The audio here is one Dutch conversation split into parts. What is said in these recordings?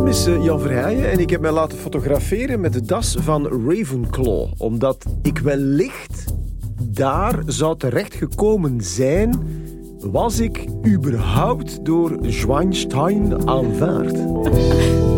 naam is eh, Jan Verheijen en ik heb mij laten fotograferen met de das van Ravenclaw. Omdat ik wellicht daar zou terechtgekomen zijn, was ik überhaupt door Schweinstein aanvaard.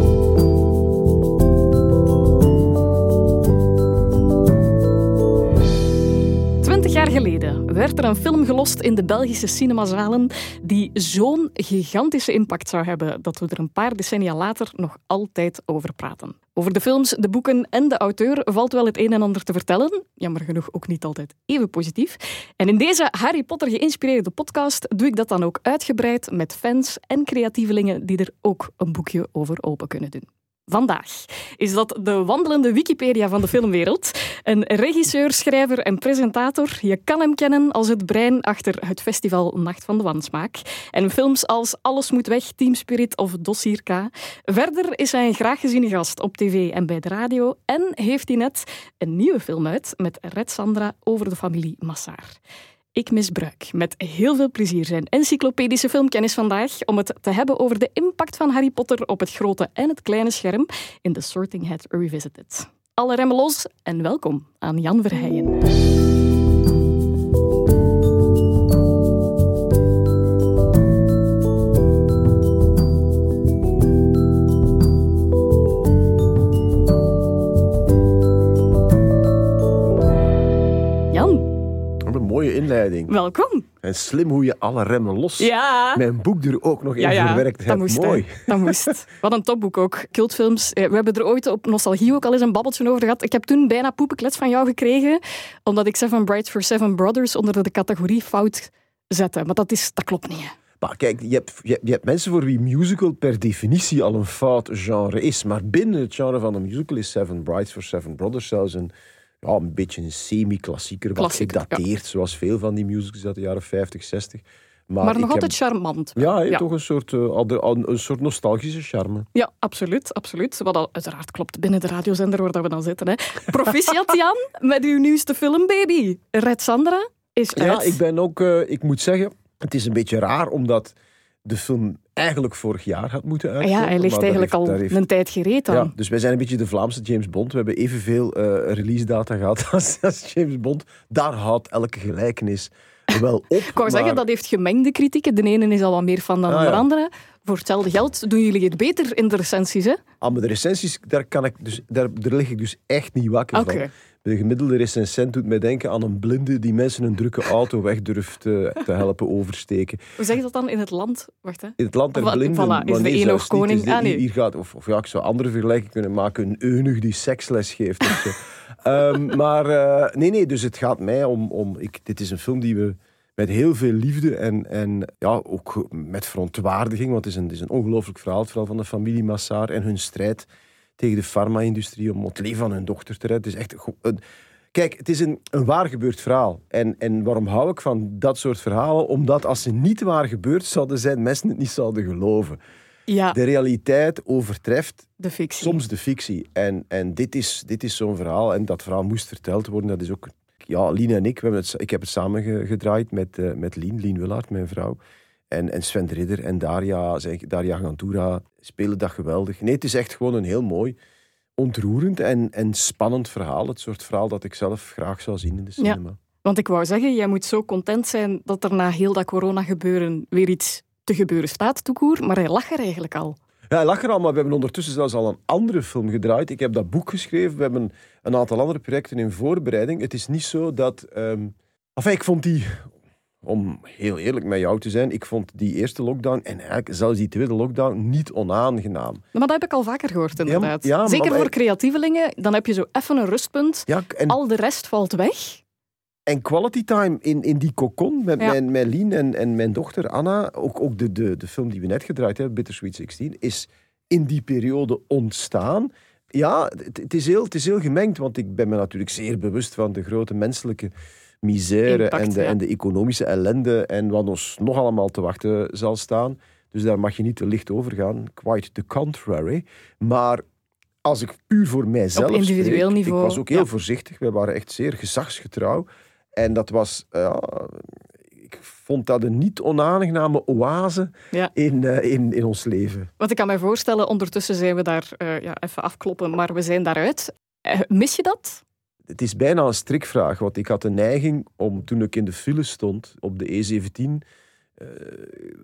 werd er een film gelost in de Belgische cinemazalen die zo'n gigantische impact zou hebben dat we er een paar decennia later nog altijd over praten. Over de films, de boeken en de auteur valt wel het een en ander te vertellen. Jammer genoeg ook niet altijd even positief. En in deze Harry Potter geïnspireerde podcast doe ik dat dan ook uitgebreid met fans en creatievelingen die er ook een boekje over open kunnen doen. Vandaag is dat de wandelende Wikipedia van de filmwereld. Een regisseur, schrijver en presentator. Je kan hem kennen als het brein achter het festival Nacht van de Wansmaak. En films als Alles moet weg, Team Spirit of Dossier K. Verder is hij een graag geziene gast op tv en bij de radio. En heeft hij net een nieuwe film uit met Red Sandra over de familie Massaar. Ik misbruik met heel veel plezier zijn encyclopedische filmkennis vandaag om het te hebben over de impact van Harry Potter op het grote en het kleine scherm in The Sorting Hat Revisited. Alle remmen los en welkom aan Jan Verheijen. Mooie inleiding. welkom. En slim hoe je alle remmen los. Ja. Mijn boek er ook nog in verwerkt dat hebt. moest. hè. Mooi. Dat moest. Wat een topboek ook. Cultfilms. Eh, We hebben er ooit op Nostalgie ook al eens een babbeltje over gehad. Ik heb toen bijna poepenklets van jou gekregen, omdat ik Seven Brides for Seven Brothers onder de categorie fout zette. Maar dat, is, dat klopt niet. hè. Maar kijk, je hebt, je, hebt- je hebt mensen voor wie musical per definitie al een fout genre is. Maar binnen het genre van een musical is Seven Brides for Seven Brothers zelfs een, ja, een beetje een semi-klassieker. Wat gedateerd, zoals veel van die musicals uit de jaren 50, 60. Maar, Maar ik nog heb- altijd charmant. Ja, Ja. toch een soort, eh, een soort nostalgische charme. Ja, absoluut, absoluut. Wat al uiteraard klopt binnen de radiozender waar we dan zitten. Hè. Proficiat Jan, met uw nieuwste film, baby. Red Sandra is uit. Ja, ik ben ook, eh, ik moet zeggen, het is een beetje raar omdat de film eigenlijk vorig jaar had moeten Ah uitkomen. ja, hij ligt maar eigenlijk heeft- al heeft- een tijd gereed dan. Ja, dus wij zijn een beetje de Vlaamse James Bond. We hebben evenveel eh release data gehad als, als James Bond. Daar houdt elke gelijkenis wel op. Ik wou zeggen, dat heeft gemengde kritieken. De ene is al wat meer van dan Ah, de ja. andere. Voor hetzelfde geld doen jullie het beter in de recensies, hè? Aan de recensies, daar, kan ik dus, daar, daar lig ik dus echt niet wakker Oké. van. De gemiddelde recensent doet mij denken aan een blinde die mensen een drukke auto weg durft eh, te helpen oversteken. Hoe zeg je dat dan in het land? Wacht, hè. In het land der blinden... voilà, is de nog niet. koning? Ah, nee. Hier gaat, of, of ja, ik zou andere vergelijking kunnen maken. Een eunuch die seksles geeft of zo. Ehm, maar eh, nee, nee, dus het gaat mij om... om ik, dit is een film die we met heel veel liefde en, en ja, ook met verontwaardiging, want het is een, het is een ongelooflijk verhaal, het verhaal van de familie Massar en hun strijd tegen de farma-industrie om het leven van hun dochter te redden. Het is echt een, Kijk, het is een, een waar gebeurd verhaal. En, en waarom hou ik van dat soort verhalen? Omdat als ze niet waar gebeurd zouden zijn, mensen het niet zouden geloven. Ja, De realiteit overtreft de fictie. soms de fictie. En, en dit is, dit is zo'n verhaal. En dat verhaal moest verteld worden. Dat is ook... Ja, Lien en ik, we hebben het, ik heb het samen ge- gedraaid met, eh, met Lien, Lien Willaert, mijn vrouw. En, en Sven de Ridder en Daria, zeg, Daria Gantura spelen dat geweldig. Nee, het is echt gewoon een heel mooi, ontroerend en, en spannend verhaal. Het soort verhaal dat ik zelf graag zou zien in de Ja. cinema. Want ik wou zeggen, jij moet zo content zijn dat er na heel dat corona-gebeuren weer iets te gebeuren staat, toekoer. Maar hij lag er eigenlijk al. Ja, hij lag er al, maar we hebben ondertussen zelfs al een andere film gedraaid. Ik heb dat boek geschreven. We hebben een aantal andere projecten in voorbereiding. Het is niet zo dat... ehm Enfin, ik vond die... Om heel eerlijk met jou te zijn, ik vond die eerste lockdown en eigenlijk zelfs die tweede lockdown niet onaangenaam. Maar dat heb ik al vaker gehoord, inderdaad. ja, Zeker voor creatievelingen, dan heb je zo even een rustpunt. Ja, en, Al de rest valt weg. en quality time in, in die cocon met mijn, mijn Lien en, en mijn dochter Anna, ook, ook de, de, de film die we net gedraaid hebben, Bittersweet 16, is in die periode ontstaan. Ja, het, het is heel, het is heel gemengd, want ik ben me natuurlijk zeer bewust van de grote menselijke misère Impact, en, de, ja. en de economische ellende en wat ons nog allemaal te wachten zal staan. Dus daar mag je niet te licht over gaan. Quite the contrary. Maar als ik puur voor mijzelf Op individueel spreek, niveau, ik was ook heel ja. voorzichtig. We waren echt zeer gezagsgetrouw. En dat was... ja, ik vond dat een niet onaangename oase Ja. in, eh, in, in ons leven. Want ik kan me voorstellen, ondertussen zijn we daar eh, ja, even afkloppen, maar we zijn daaruit. Eh, mis je dat? Het is bijna een strikvraag, want ik had de neiging om toen ik in de file stond op de E17, eh,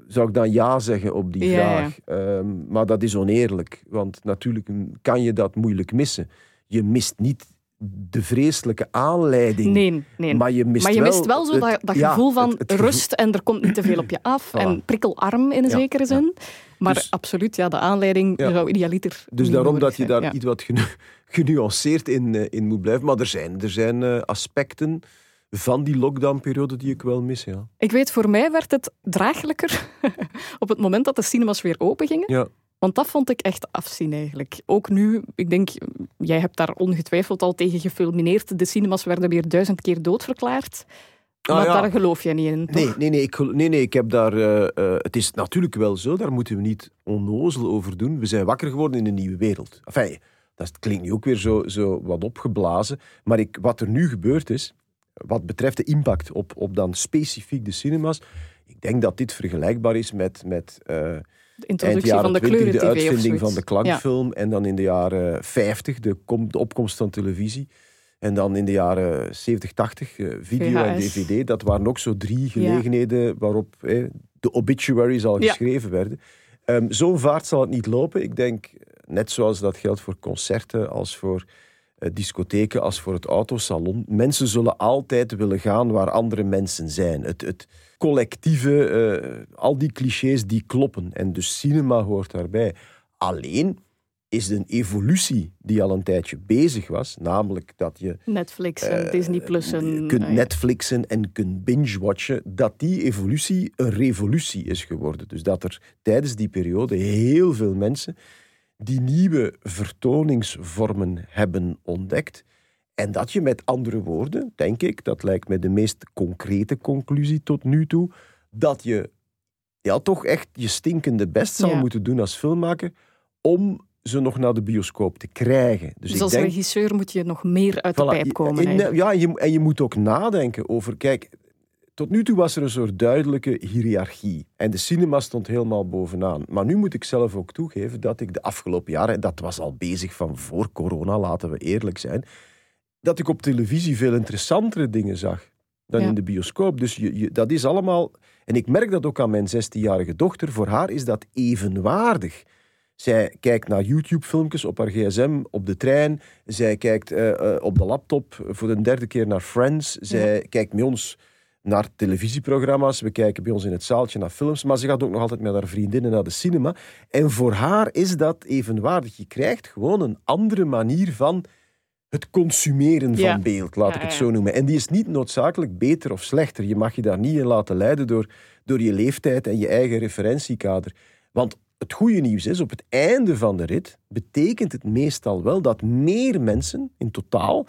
zou ik dan ja zeggen op die Ja, vraag. Ehm, maar dat is oneerlijk, want natuurlijk kan je dat moeilijk missen. Je mist niet de vreselijke aanleiding. Nee, nee. Maar je mist Maar je wel, mist wel zo dat, dat ja, gevoel van het- het gevoel- rust en er komt niet te veel op je af. Voilà. En prikkelarm in een Ja, zekere ja. zin. Maar Dus- absoluut, ja, de aanleiding zou idealiter Dus daarom dat je zijn. daar iets wat genu- genuanceerd in, eh, in moet blijven. Maar er zijn, er zijn eh, aspecten van die lockdownperiode die ik wel mis. Ja. Ik weet, voor mij werd het draaglijker op het moment dat de cinemas weer open gingen. Ja. Want dat vond ik echt afzien eigenlijk. Ook nu, ik denk, jij hebt daar ongetwijfeld al tegen gefilmineerd. De cinemas werden weer duizend keer doodverklaard. Ah, maar ja. daar geloof jij niet in, toch? Nee, nee, nee, ik, nee, nee, ik heb daar. eh, eh, het is natuurlijk wel zo, daar moeten we niet onnozel over doen. We zijn wakker geworden in een nieuwe wereld. Enfin, dat klinkt nu ook weer zo, zo wat opgeblazen. Maar ik, wat er nu gebeurd is, wat betreft de impact op, op dan specifiek de cinemas. Ik denk dat dit vergelijkbaar is met, met eh, De introductie jaren van de 20 kleuren-tv de uitvinding van de klankfilm. En dan in de jaren 50 de, kom- de opkomst van televisie. En dan in de jaren 70, 80 eh, video en dvd. Dat waren ook zo drie gelegenheden waarop eh, de obituaries al Ja. geschreven werden. Ehm, Zo'n vaart zal het niet lopen. Ik denk, net zoals dat geldt voor concerten, als voor discotheken, als voor het autosalon. Mensen zullen altijd willen gaan waar andere mensen zijn. Het, het collectieve, eh, al die clichés die kloppen. En dus cinema hoort daarbij. Alleen is een evolutie die al een tijdje bezig was, namelijk dat je Netflix en eh, Disney Plus en... kunt ah. Netflixen en kunt binge-watchen, dat die evolutie een revolutie is geworden. Dus dat er tijdens die periode heel veel mensen die nieuwe vertoningsvormen hebben ontdekt. En dat je met andere woorden, denk ik, dat lijkt me de meest concrete conclusie tot nu toe, dat je ja, toch echt je stinkende best zal Ja. moeten doen als filmmaker om ze nog naar de bioscoop te krijgen. Dus, Dus ik als denk, regisseur moet je nog meer uit de pijp komen. eigenlijk. ja, je, en je moet ook nadenken over... Kijk, tot nu toe was er een soort duidelijke hiërarchie. En de cinema stond helemaal bovenaan. Maar nu moet ik zelf ook toegeven dat ik de afgelopen jaren... En dat was al bezig van voor corona, laten we eerlijk zijn... Dat ik op televisie veel interessantere dingen zag dan Ja. in de bioscoop. Dus je, je, dat is allemaal... En ik merk dat ook aan mijn 16-jarige dochter. Voor haar is dat evenwaardig. Zij kijkt naar YouTube-filmpjes op haar gsm, op de trein. Zij kijkt eh, eh, op de laptop voor de derde keer naar Friends. Zij kijkt met ons naar televisieprogramma's. We kijken bij ons in het zaaltje naar films. Maar ze gaat ook nog altijd met haar vriendinnen naar de cinema. En voor haar is dat evenwaardig. Je krijgt gewoon een andere manier van het consumeren van Ja. beeld, laat Ja, ik het zo noemen. En die is niet noodzakelijk beter of slechter. Je mag je daar niet in laten leiden door, door je leeftijd en je eigen referentiekader. Want het goede nieuws is, op het einde van de rit betekent het meestal wel dat meer mensen in totaal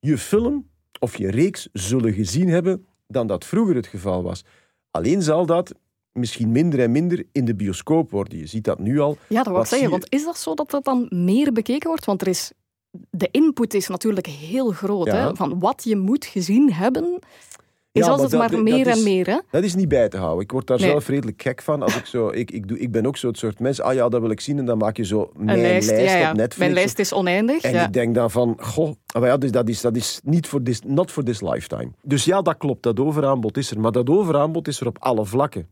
je film of je reeks zullen gezien hebben dan dat vroeger het geval was. Alleen zal dat misschien minder en minder in de bioscoop worden. Je ziet dat nu al. Ja, dat wil ik zeggen. je- Want is dat zo dat dat dan meer bekeken wordt? Want er is, de input is natuurlijk heel groot. Ja. Hè? Van wat je moet gezien hebben, is Ja, altijd maar dat- meer is- en meer. Hè? Dat is niet bij te houden. Ik word daar Nee. zelf redelijk gek van. Als ik, zo, ik, ik, doe, ik ben ook zo'n soort mens. Ah ja, dat wil ik zien. En dan maak je zo mijn Een lijst, lijst ja, ja. op Netflix. Mijn lijst is oneindig. En ik denk dan van, goh, maar ja, dus dat is, dat is niet voor this, not for this lifetime. Dus ja, dat klopt, dat overaanbod is er. Maar dat overaanbod is er op alle vlakken.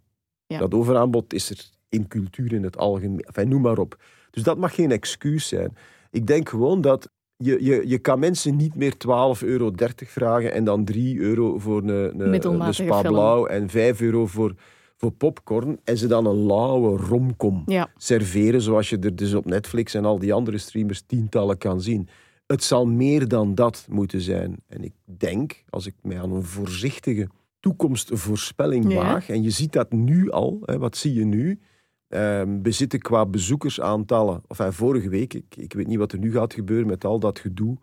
Ja. Dat overaanbod is er in cultuur in het algemeen. Enfin, noem maar op. Dus dat mag geen excuus zijn. Ik denk gewoon dat je, je, je kan mensen niet meer 12,30 euro vragen en dan 3 euro voor een, een, Spa. Blauw en 5 euro voor, voor popcorn en ze dan een lauwe romcom Ja. serveren, zoals je er dus op Netflix en al die andere streamers tientallen kan zien. Het zal meer dan dat moeten zijn. En ik denk, als ik mij aan een voorzichtige toekomstvoorspelling Ja. waag, en je ziet dat nu al, hè, wat zie je nu? Ehm, we zitten qua bezoekersaantallen, of enfin, vorige week, ik, ik weet niet wat er nu gaat gebeuren met al dat gedoe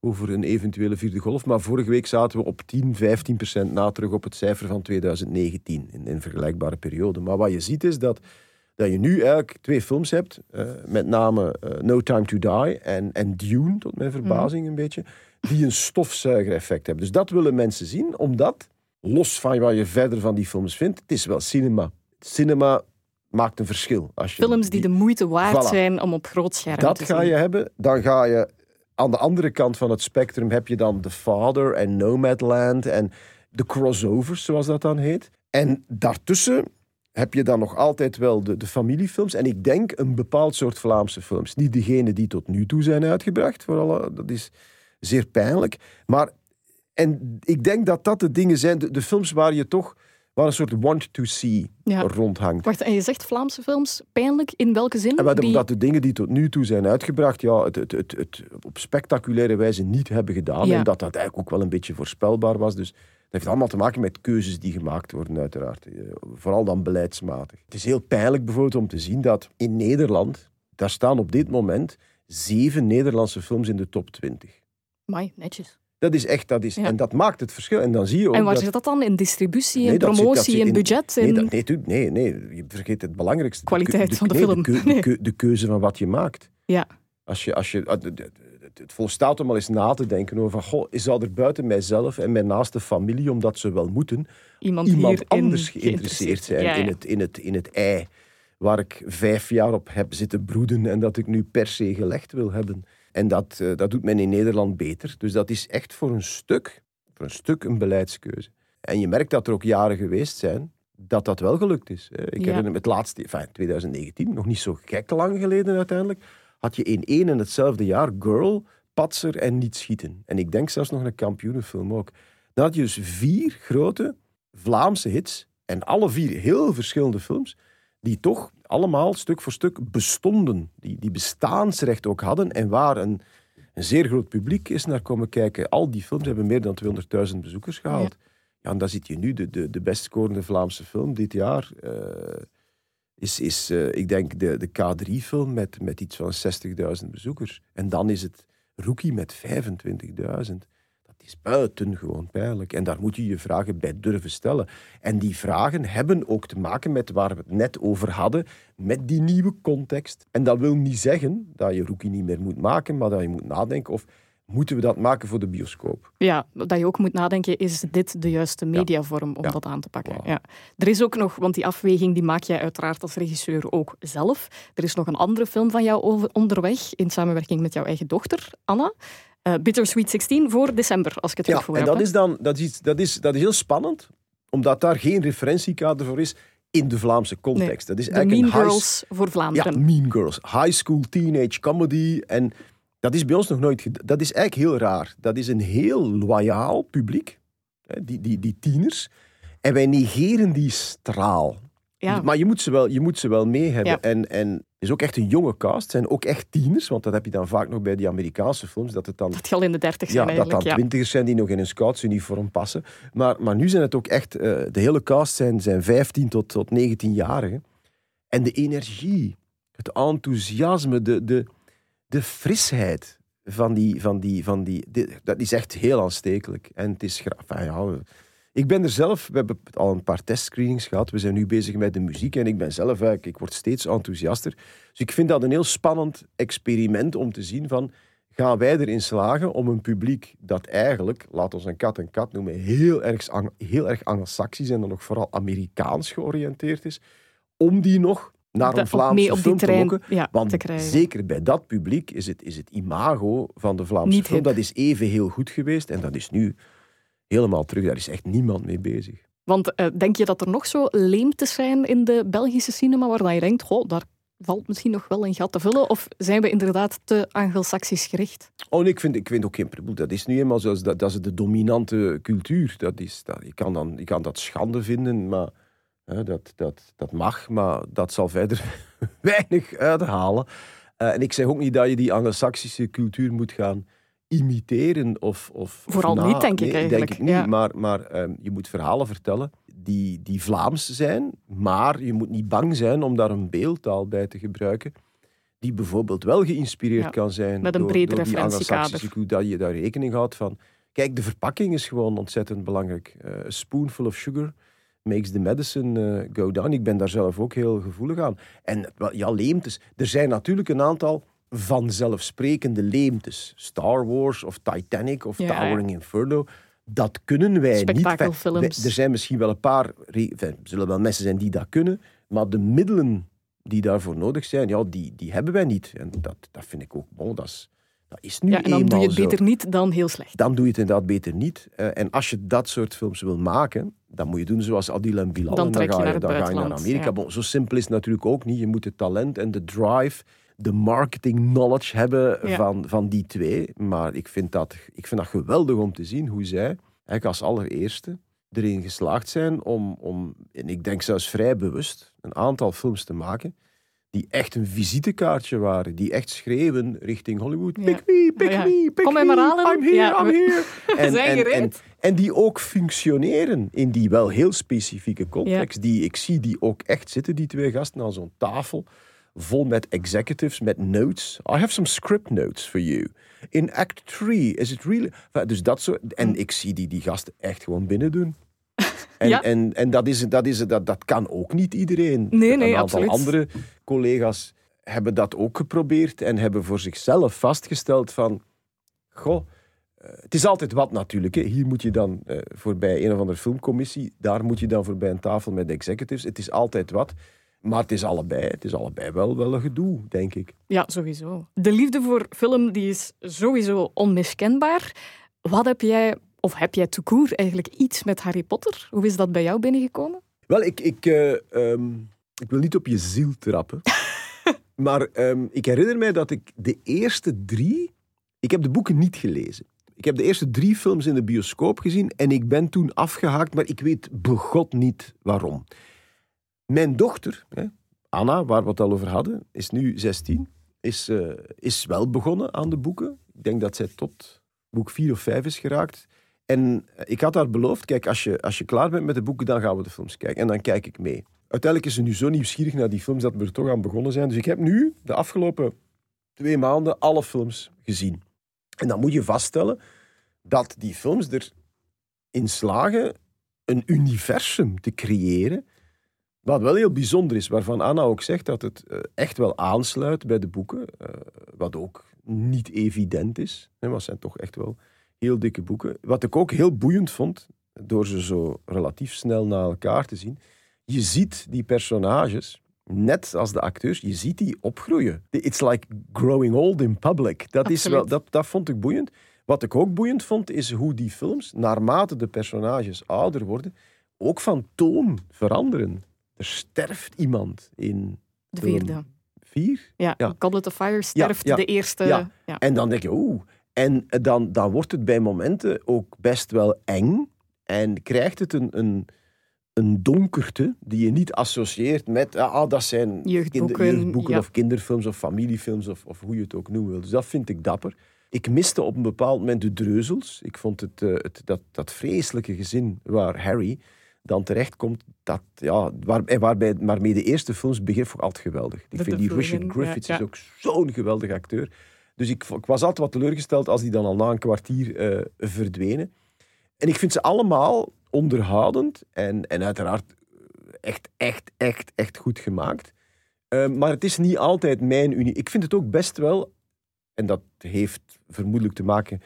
over een eventuele vierde golf, maar vorige week zaten we op 10, 15 procent na terug op het cijfer van 2019 in een vergelijkbare periode. Maar wat je ziet is dat, dat je nu eigenlijk twee films hebt, eh, met name eh, No Time to Die en, en Dune, tot mijn verbazing een beetje, die een stofzuigereffect hebben. Dus dat willen mensen zien, omdat los van wat je verder van die films vindt, het is wel cinema. Cinema maakt een verschil. Als je Films die de moeite waard Voilà. zijn om op groot scherm dat te ga zien. je hebben. Dan ga je aan de andere kant van het spectrum heb je dan The Father en Nomadland en de crossovers, zoals dat dan heet. En daartussen heb je dan nog altijd wel de, de familiefilms. En ik denk een bepaald soort Vlaamse films. Niet degene die tot nu toe zijn uitgebracht. Voor alle, dat is zeer pijnlijk. Maar en ik denk dat dat de dingen zijn, de, de films waar je toch waar een soort want to see Ja. rondhangt. Wacht, en je zegt Vlaamse films pijnlijk in welke zin? En Die- omdat de dingen die tot nu toe zijn uitgebracht, ja, het, het, het, het op spectaculaire wijze niet hebben gedaan. Ja. En dat dat eigenlijk ook wel een beetje voorspelbaar was. Dus dat heeft allemaal te maken met keuzes die gemaakt worden, uiteraard. Eh, Vooral dan beleidsmatig. Het is heel pijnlijk bijvoorbeeld om te zien dat in Nederland, daar staan op dit moment zeven Nederlandse films in de top 20. Amai, netjes. Dat is echt, dat is, Ja. en dat maakt het verschil. En dan zie je ook En waar dat... zit dat dan? In distributie, Nee, in promotie, zit in in- budget? Nee, dat, nee, tu- nee, nee, je vergeet het belangrijkste. De Kwaliteit keu- van de film. De, Nee. de, keu- de keuze van wat je maakt. Ja, Als je, als je, ah, de- de- de- het volstaat om al eens na te denken over van, goh, zou er buiten mijzelf en mijn naaste familie, omdat ze wel moeten, iemand, anders geïnteresseerd zijn Ja, ja. In, het, in, het, in het ei, waar ik vijf jaar op heb zitten broeden en dat ik nu per se gelegd wil hebben. En dat, eh, dat doet men in Nederland beter. Dus dat is echt voor een stuk, voor een stuk een beleidskeuze. En je merkt dat er ook jaren geweest zijn dat dat wel gelukt is. Ik Ja. herinner me het laatste, enfin, 2019, nog niet zo gek lang geleden uiteindelijk, had je in één en hetzelfde jaar Girl, Patser en Niet Schieten. En ik denk zelfs nog een kampioenenfilm ook. Dan had je dus vier grote Vlaamse hits en alle vier heel verschillende films die toch allemaal stuk voor stuk bestonden. Die, die bestaansrecht ook hadden en waar een, een zeer groot publiek is naar komen kijken. Al die films hebben meer dan 200.000 bezoekers gehaald. Ja. en dan zit je nu, de, de, de best scorende Vlaamse film dit jaar, eh, is, is eh, ik denk, de, de K3-film met, met iets van 60.000 bezoekers. En dan is het Rookie met 25.000. Is buitengewoon pijnlijk. En daar moet je je vragen bij durven stellen. En die vragen hebben ook te maken met waar we het net over hadden, met die nieuwe context. En dat wil niet zeggen dat je Rookie niet meer moet maken, maar dat je moet nadenken of moeten we dat maken voor de bioscoop. Ja, dat je ook moet nadenken, is dit de juiste mediavorm om Ja. dat aan te pakken? Wow. Ja. Er is ook nog, want die afweging die maak jij uiteraard als regisseur ook zelf. Er is nog een andere film van jou over- onderweg, in samenwerking met jouw eigen dochter, Anna. Eh, Bittersweet 16 voor december, als ik het Ja, goed voor en heb. dat hè? is dan dat is, iets- dat is, dat is heel spannend, omdat daar geen referentiekader voor is in de Vlaamse context. Dat is eigenlijk Mean een high- Girls voor Ja, Vlaanderen. Mean Girls. High school teenage comedy. En dat is bij ons nog nooit... Dat is eigenlijk heel raar. Dat is een heel loyaal publiek. hè, Die, die, die tieners. En wij negeren die straal. Ja. Maar je moet ze wel, je moet ze wel mee hebben. Ja. En, en het is ook echt een jonge cast. Het zijn ook echt tieners. Want dat heb je dan vaak nog bij die Amerikaanse films. Dat het dan Dat die al in de dertig ja, zijn dat eigenlijk. dan ja. twintigers zijn die nog in een scoutsuniform passen. Maar, maar nu zijn het ook echt... eh, de hele cast zijn, zijn 15 tot, tot 19-jarigen. En de energie, het enthousiasme, de, de, de frisheid van die... Van die, van die, die- dat is echt heel aanstekelijk. En het is... Enfin, ja, ik ben er zelf... We hebben al een paar testscreenings gehad. We zijn nu bezig met de muziek. En ik ben zelf... eigenlijk- Ik word steeds enthousiaster. Dus ik vind dat een heel spannend experiment om te zien van gaan wij erin slagen om een publiek dat eigenlijk, laat ons een kat een kat noemen, heel erg, heel erg anglo-saxisch en dan nog vooral Amerikaans georiënteerd is, om die nog naar een Vlaamse op film te lokken. ja, Want te krijgen. zeker bij dat publiek is het, is het imago van de Vlaamse Niet film, hip. dat is even heel goed geweest en dat is nu helemaal terug. Daar is echt niemand mee bezig. Want eh, denk je dat er nog zo leemtes zijn in de Belgische cinema waar je denkt, goh, daar valt misschien nog wel een gat te vullen? Of zijn we inderdaad te anglo-saxisch gericht? Oh, nee, ik vind, ik vind ook geen probleem. Dat is nu eenmaal zo. Dat, dat is de dominante cultuur. Dat is, dat, je, kan dan, je kan dat schande vinden, maar hè, dat, dat, dat mag. Maar dat zal verder weinig uithalen. Eh, en ik zeg ook niet dat je die anglo-saxische cultuur moet gaan imiteren. Of, of, Vooral na- niet, denk ik Nee, eigenlijk, Denk ik niet, ja. maar, maar ehm, je moet verhalen vertellen die, die Vlaams zijn. Maar je moet niet bang zijn om daar een beeldtaal bij te gebruiken. Die bijvoorbeeld wel geïnspireerd Ja, kan zijn met een door, door die referentiekader. dat je daar rekening houdt van. Kijk, de verpakking is gewoon ontzettend belangrijk. Eh, a spoonful of sugar makes the medicine eh, go down. Ik ben daar zelf ook heel gevoelig aan. En ja, leemtes. Er zijn natuurlijk een aantal vanzelfsprekende leemtes. Star Wars of Titanic of Ja, ja. Towering Inferno. Dat kunnen wij niet. Er zijn misschien wel een paar, er zullen wel mensen zijn die dat kunnen, maar de middelen die daarvoor nodig zijn, ja, die, die hebben wij niet. En dat, dat vind ik ook, bon, dat is, dat is nu Ja, en dan doe je het zo. beter niet dan heel slecht. Dan doe je het inderdaad beter niet. Eh, en als je dat soort films wil maken, dan moet je doen zoals Adil en Bilal. Dan en trek je ga naar het dan ga je naar Amerika. ja. Bon, zo simpel is het natuurlijk ook niet. Je moet het talent en de drive, de marketing knowledge hebben Ja. van, van die twee. Maar ik vind, dat, ik vind dat geweldig om te zien hoe zij, eigenlijk als allereerste, erin geslaagd zijn om, om, en ik denk zelfs vrij bewust, een aantal films te maken die echt een visitekaartje waren, die echt schreeuwen richting Hollywood. Ja. Pick me, pick Ja. me, pick Kom me, maar halen. I'm here, Ja, I'm here. Zijn en, gereed. en, en die ook functioneren in die wel heel specifieke context. Die, ik zie die ook echt zitten, die twee gasten, aan zo'n tafel. Vol met executives, met notes. I have some script notes for you. In act 3, is it really... Dus dat soort... En ik zie die, die gasten echt gewoon binnen doen. En, Ja. en, en dat, is, dat, is, dat, dat kan ook niet iedereen. Nee, nee, Een aantal absoluut. andere collega's hebben dat ook geprobeerd en hebben voor zichzelf vastgesteld van... Goh, eh, het is altijd wat natuurlijk. Hè. Hier moet je dan eh, voorbij een of andere filmcommissie, daar moet je dan voorbij een tafel met executives. Het is altijd wat. Maar het is allebei, het is allebei wel, wel een gedoe, denk ik. Ja, sowieso. De liefde voor film die is sowieso onmiskenbaar. Wat heb jij, of heb jij court eigenlijk iets met Harry Potter? Hoe is dat bij jou binnengekomen? Wel, ik, ik, eh, ehm, ik wil niet op je ziel trappen. maar ehm, ik herinner mij dat ik de eerste drie... Ik heb de boeken niet gelezen. Ik heb de eerste drie films in de bioscoop gezien en ik ben toen afgehaakt, maar ik weet begot niet waarom. Mijn dochter, hè, Anna, waar we het al over hadden, is nu 16, is, eh, is wel begonnen aan de boeken. Ik denk dat zij tot boek 4 of 5 is geraakt. En eh, ik had haar beloofd, kijk, als je, als je klaar bent met de boeken, dan gaan we de films kijken. En dan kijk ik mee. Uiteindelijk is ze nu zo nieuwsgierig naar die films dat we er toch aan begonnen zijn. Dus ik heb nu de afgelopen twee maanden alle films gezien. En dan moet je vaststellen dat die films erin slagen een universum te creëren. Wat wel heel bijzonder is, waarvan Anna ook zegt dat het eh, echt wel aansluit bij de boeken. eh, wat ook niet evident is. Maar het zijn toch echt wel heel dikke boeken. Wat ik ook heel boeiend vond, door ze zo relatief snel na elkaar te zien. Je ziet die personages, net als de acteurs, je ziet die opgroeien. It's like growing old in public. Dat, is wel, dat, dat vond ik boeiend. Wat ik ook boeiend vond, is hoe die films, naarmate de personages ouder worden, ook van toon veranderen. Er sterft iemand in De vierde. vier. Ja, Ja. Goblet of Fire sterft ja, de eerste. ja. ja. En dan denk je, oeh. En dan, dan wordt het bij momenten ook best wel eng. En krijgt het een, een, een donkerte die je niet associeert met... Ah, dat zijn Jeugdboeken, kinder- jeugdboeken ja. of kinderfilms of familiefilms of, of hoe je het ook noemen wil. Dus dat vind ik dapper. Ik miste op een bepaald moment de dreuzels. Ik vond het, eh, het, dat, dat vreselijke gezin waar Harry dan terechtkomt, dat, ja, waar, en waarbij, waarmee de eerste films begin vond ik altijd geweldig. Ik vind die Richard Griffiths ja, is ook zo'n geweldige acteur. Dus ik, ik was altijd wat teleurgesteld als die dan al na een kwartier eh, verdwenen. En ik vind ze allemaal onderhoudend en, en uiteraard echt, echt, echt, echt goed gemaakt. Eh, maar het is niet altijd mijn unie. Ik vind het ook best wel, en dat heeft vermoedelijk te maken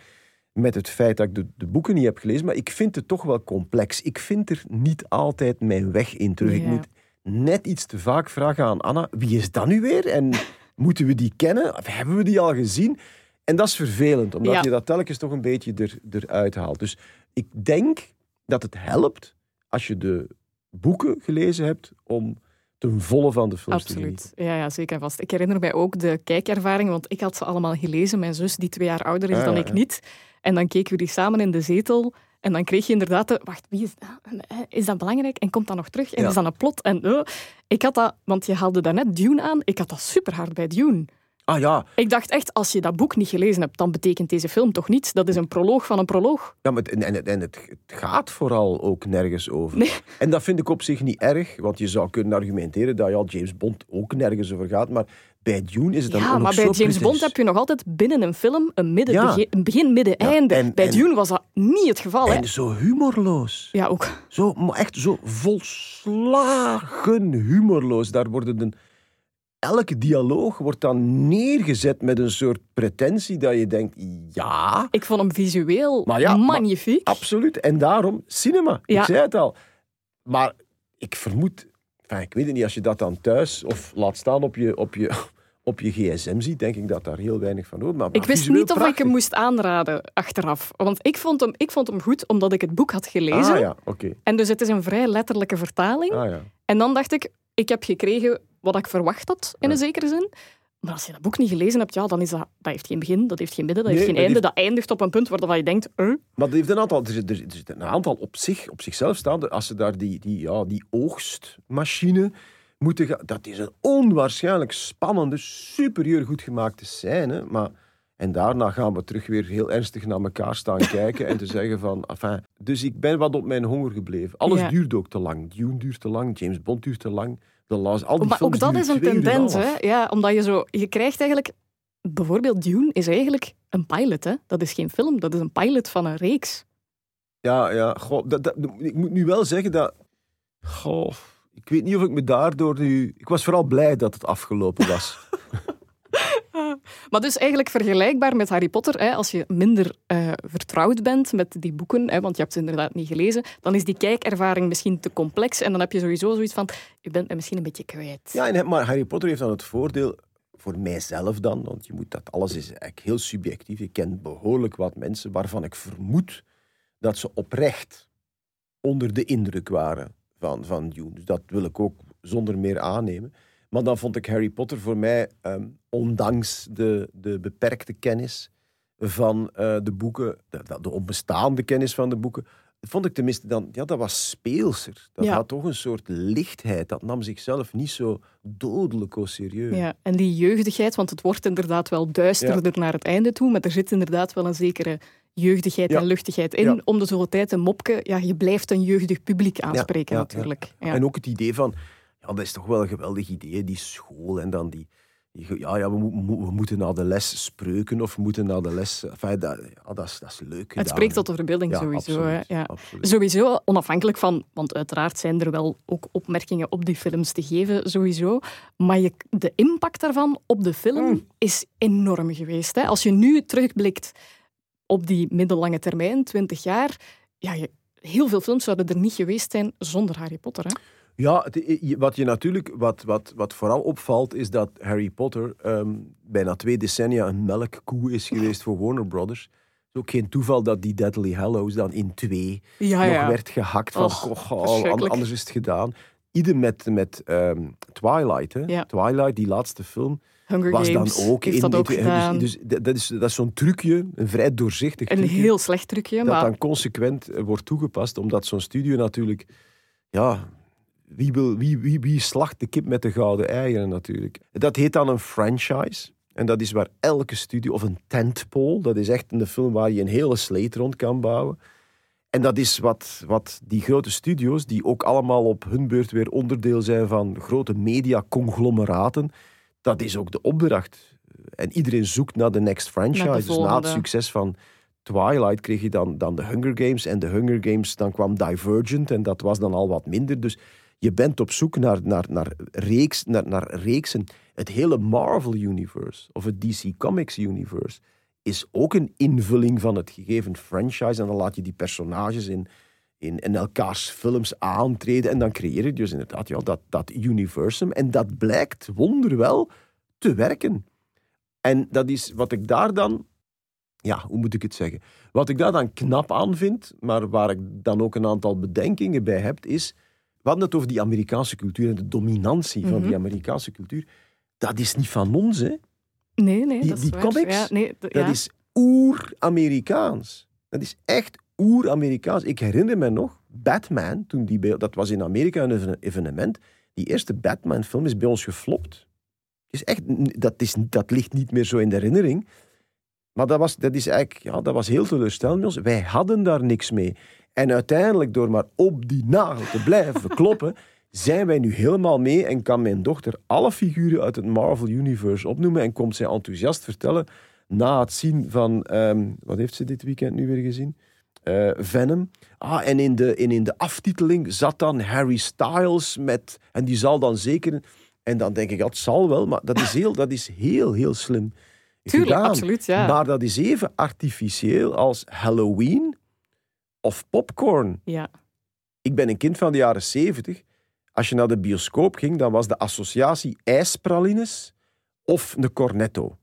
met het feit dat ik de, de boeken niet heb gelezen, maar ik vind het toch wel complex. Ik vind er niet altijd mijn weg in terug. Ik moet net iets te vaak vragen aan Anna, wie is dat nu weer? En moeten we die kennen? Of hebben we die al gezien? En dat is vervelend, omdat Ja. je dat telkens toch een beetje er, eruit haalt. Dus ik denk dat het helpt als je de boeken gelezen hebt om ten volle van de films. Absoluut. Ja, ja, zeker en vast. Ik herinner mij ook de kijkervaring, want ik had ze allemaal gelezen. Mijn zus, die twee jaar ouder is Ah, dan ik ja. niet. En dan keken we die samen in de zetel. En dan kreeg je inderdaad de... Wacht, wie is dat? Is dat belangrijk? En komt dat nog terug? En Ja. is dat een plot? En eh, ik had dat... Want je haalde daarnet Dune aan. Ik had dat super hard bij Dune. Ah ja, Ik dacht echt, als je dat boek niet gelezen hebt, dan betekent deze film toch niets? Dat is een proloog van een proloog. Ja, maar en, en, en het, het gaat vooral ook nergens over. Nee. En dat vind ik op zich niet erg, want je zou kunnen argumenteren dat ja, James Bond ook nergens over gaat. Maar bij Dune is het dan Ja, ook maar bij James Bond heb je nog altijd binnen een film een, midden, Ja. begin, een begin, midden, Ja, einde. en- bij en- Dune was dat niet het geval. Hè? En zo humorloos. Ja, ook. Zo, maar echt zo volslagen humorloos. Daar worden de, elke dialoog wordt dan neergezet met een soort pretentie dat je denkt, ja... Ik vond hem visueel Maar ja, maar- magnifiek. Absoluut. En daarom cinema. Ja. Ik zei het al. Maar ik vermoed, enfin, ik weet het niet, als je dat dan thuis of laat staan op je, op je, op je gsm ziet, denk ik dat daar heel weinig van hoort. Maar, ik wist niet of ik hem moest aanraden achteraf. Want ik vond hem, ik vond hem goed omdat ik het boek had gelezen. Ah ja. En dus het is een vrij letterlijke vertaling. Ah ja. En dan dacht ik, ik heb gekregen wat ik verwacht had, in Ja. een zekere zin. Maar als je dat boek niet gelezen hebt, ja, dan is dat, dat heeft geen begin, dat heeft geen midden, dat Nee, heeft geen einde. heeft- Dat eindigt op een punt waar je denkt, eh, Maar er, heeft een aantal, er, zit, er zit een aantal op, zich, op zichzelf staande. Als ze daar die, die, ja, die oogstmachine moeten gaan. Dat is een onwaarschijnlijk spannende, superieur goed gemaakte scène. Maar, en daarna gaan we terug weer heel ernstig naar elkaar staan kijken en te zeggen van. Enfin, dus ik ben wat op mijn honger gebleven. Alles Ja. duurt ook te lang. Dune duurt te lang, James Bond duurt te lang. The Last, al die maar ook dat is een tendens, hè? Ja, omdat je zo, je krijgt eigenlijk, bijvoorbeeld Dune is eigenlijk een pilot, hè? Dat is geen film, dat is een pilot van een reeks. Ja, ja. Goh, dat, dat, ik moet nu wel zeggen dat. Goh, ik weet niet of ik me daardoor nu. Ik was vooral blij dat het afgelopen was. Maar dus eigenlijk vergelijkbaar met Harry Potter, hè, als je minder eh, vertrouwd bent met die boeken, hè, want je hebt ze inderdaad niet gelezen, dan is die kijkervaring misschien te complex en dan heb je sowieso zoiets van, je bent misschien een beetje kwijt. ja, en, maar Harry Potter heeft dan het voordeel. Voor mijzelf dan, want je moet dat alles is eigenlijk heel subjectief. Ik ken behoorlijk wat mensen waarvan ik vermoed dat ze oprecht onder de indruk waren van, van Dune. Dus dat wil ik ook zonder meer aannemen. Maar dan vond ik Harry Potter voor mij, ehm, ondanks de, de beperkte kennis van eh, de boeken, de, de onbestaande kennis van de boeken, vond ik tenminste dan, ja, dat was speelser. Dat Ja. had toch een soort lichtheid. Dat nam zichzelf niet zo dodelijk au serieus. Ja, en die jeugdigheid, want het wordt inderdaad wel duisterder naar het einde toe, maar er zit inderdaad wel een zekere jeugdigheid Ja. en luchtigheid in. Ja. Om de zoveel tijd een mopke, ja, je blijft een jeugdig publiek aanspreken natuurlijk. Ja. En ook het idee van, ja, dat is toch wel een geweldig idee, die school en dan die... die- Ja, ja we, mo- we moeten naar de les spreuken of we moeten naar de les... Enfin, dat, ja, dat, is, dat is leuk het spreekt tot de verbeelding Ja, sowieso. Hè. Ja. absoluut. Sowieso, onafhankelijk van, want uiteraard zijn er wel ook opmerkingen op die films te geven, sowieso. Maar je, de impact daarvan op de film Mm. is enorm geweest. Hè. Als je nu terugblikt op die middellange termijn, 20 jaar, ja, je, heel veel films zouden er niet geweest zijn zonder Harry Potter. Hè. Ja, het- wat je natuurlijk, wat, wat, wat vooral opvalt, is dat Harry Potter ehm, bijna twee decennia een melkkoe is geweest voor Warner Brothers. Het is ook geen toeval dat die Deadly Hallows dan in twee Ja, nog ja. werd gehakt van, Och, goh, anders is het gedaan. Ieder met, met ehm, Twilight. Hè? Ja. Twilight, die laatste film, Hunger was Games dan ook in dat ook in-. Dus, dus dat, is, dat is zo'n trucje, een vrij doorzichtig een trucje, heel slecht trucje, dat maar dan consequent eh, wordt toegepast, omdat zo'n studio natuurlijk, ja, wie, wil, wie, wie, wie slacht de kip met de gouden eieren natuurlijk. Dat heet dan een franchise. En dat is waar elke studio, of een tentpole, dat is echt een film waar je een hele sleet rond kan bouwen. En dat is wat, wat die grote studio's, die ook allemaal op hun beurt weer onderdeel zijn van grote mediaconglomeraten, dat is ook de opdracht. En iedereen zoekt naar de next franchise. De dus na het succes van Twilight kreeg je dan, dan de Hunger Games. En de Hunger Games, dan kwam Divergent. En dat was dan al wat minder. Dus je bent op zoek naar, naar, naar, reeks, naar, naar reeksen. Het hele Marvel-universe of het DC Comics-universe is ook een invulling van het gegeven franchise. En dan laat je die personages in, in, in elkaars films aantreden. En dan creëer je dus inderdaad ja, dat, dat universum. En dat blijkt wonderwel te werken. En dat is wat ik daar dan... Ja, hoe moet ik het zeggen? Wat ik daar dan knap aan vind, maar waar ik dan ook een aantal bedenkingen bij heb, is... We hadden het over die Amerikaanse cultuur en de dominantie van Mhm. die Amerikaanse cultuur. Dat is niet van ons, hè. nee, nee, die- dat is die comics, Ja, nee, Dat ja. is oer-Amerikaans. Dat is echt oer-Amerikaans. Ik herinner me nog, Batman, toen die bij, dat was in Amerika een even- evenement. Die eerste Batman-film is bij ons geflopt. Is echt, dat, is, dat ligt niet meer zo in de herinnering. Maar dat was, dat is eigenlijk, ja, dat was heel teleurstellend bij ons. Wij hadden daar niks mee. En uiteindelijk, door maar op die nagel te blijven kloppen, zijn wij nu helemaal mee en kan mijn dochter alle figuren uit het Marvel Universe opnoemen en komt zij enthousiast vertellen na het zien van, ehm, wat heeft ze dit weekend nu weer gezien? Eh, Venom. Ah, en in de, en in de aftiteling zat dan Harry Styles met, en die zal dan zeker... En dan denk ik, dat zal wel, maar dat is heel, dat is heel, heel slim Tuurlijk, gedaan. absoluut, ja. Maar dat is even artificieel als Halloween of popcorn. Ja. Ik ben een kind van de jaren zeventig. Als je naar de bioscoop ging, dan was de associatie ijspralines of een cornetto.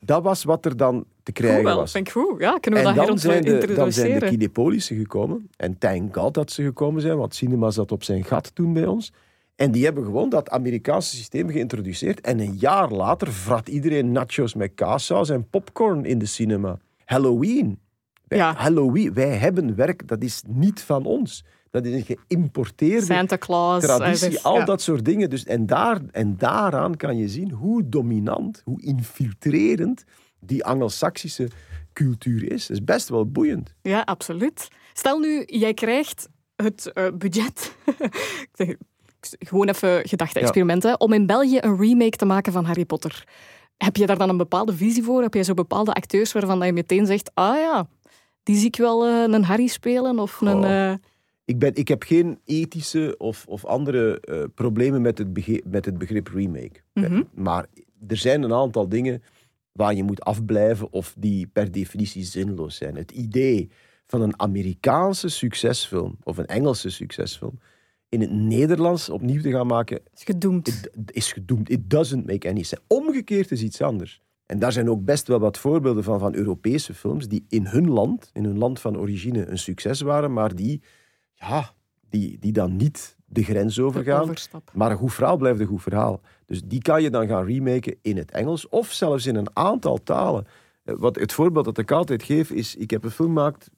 Dat was wat er dan te krijgen Goed wel, was. vind ik goed. Ja, kunnen we En dat dan zijn, de, dan zijn de? Kinepolissen gekomen. En thank God dat ze gekomen zijn, want cinema zat op zijn gat toen bij ons. En die hebben gewoon dat Amerikaanse systeem geïntroduceerd. En een jaar later vrat iedereen nachos met kaassaus en popcorn in de cinema. Halloween. Wij, Ja. Halloween, wij hebben werk, dat is niet van ons. Dat is een geïmporteerde Santa Claus. traditie, eh, dus, al ja. dat soort dingen. Dus, en, daar, en daaraan kan je zien hoe dominant, hoe infiltrerend die Angelsaksische cultuur is. Dat is best wel boeiend. Ja, absoluut. Stel nu, jij krijgt het eh, budget. Gewoon even gedachte-experimenten. Om in België een remake te maken van Harry Potter. Heb je daar dan een bepaalde visie voor? Heb je zo bepaalde acteurs waarvan dat je meteen zegt: ah ja, die zie ik wel eh, een Harry spelen? Of een. Oh. eh, Ik, ben, ik heb geen ethische of, of andere eh, problemen met het, bege- met het begrip remake. Mhm. Maar er zijn een aantal dingen waar je moet afblijven of die per definitie zinloos zijn. Het idee van een Amerikaanse succesfilm of een Engelse succesfilm in het Nederlands opnieuw te gaan maken, is gedoemd. it- is gedoemd. It doesn't make any sense. Omgekeerd is iets anders. En daar zijn ook best wel wat voorbeelden van, van Europese films die in hun land, in hun land van origine, een succes waren, maar die, ja, die, die dan niet de grens overgaan. Maar een goed verhaal blijft een goed verhaal. Dus die kan je dan gaan remaken in het Engels of zelfs in een aantal talen. Eh, Wat het voorbeeld dat ik altijd geef is, ik heb een film gemaakt,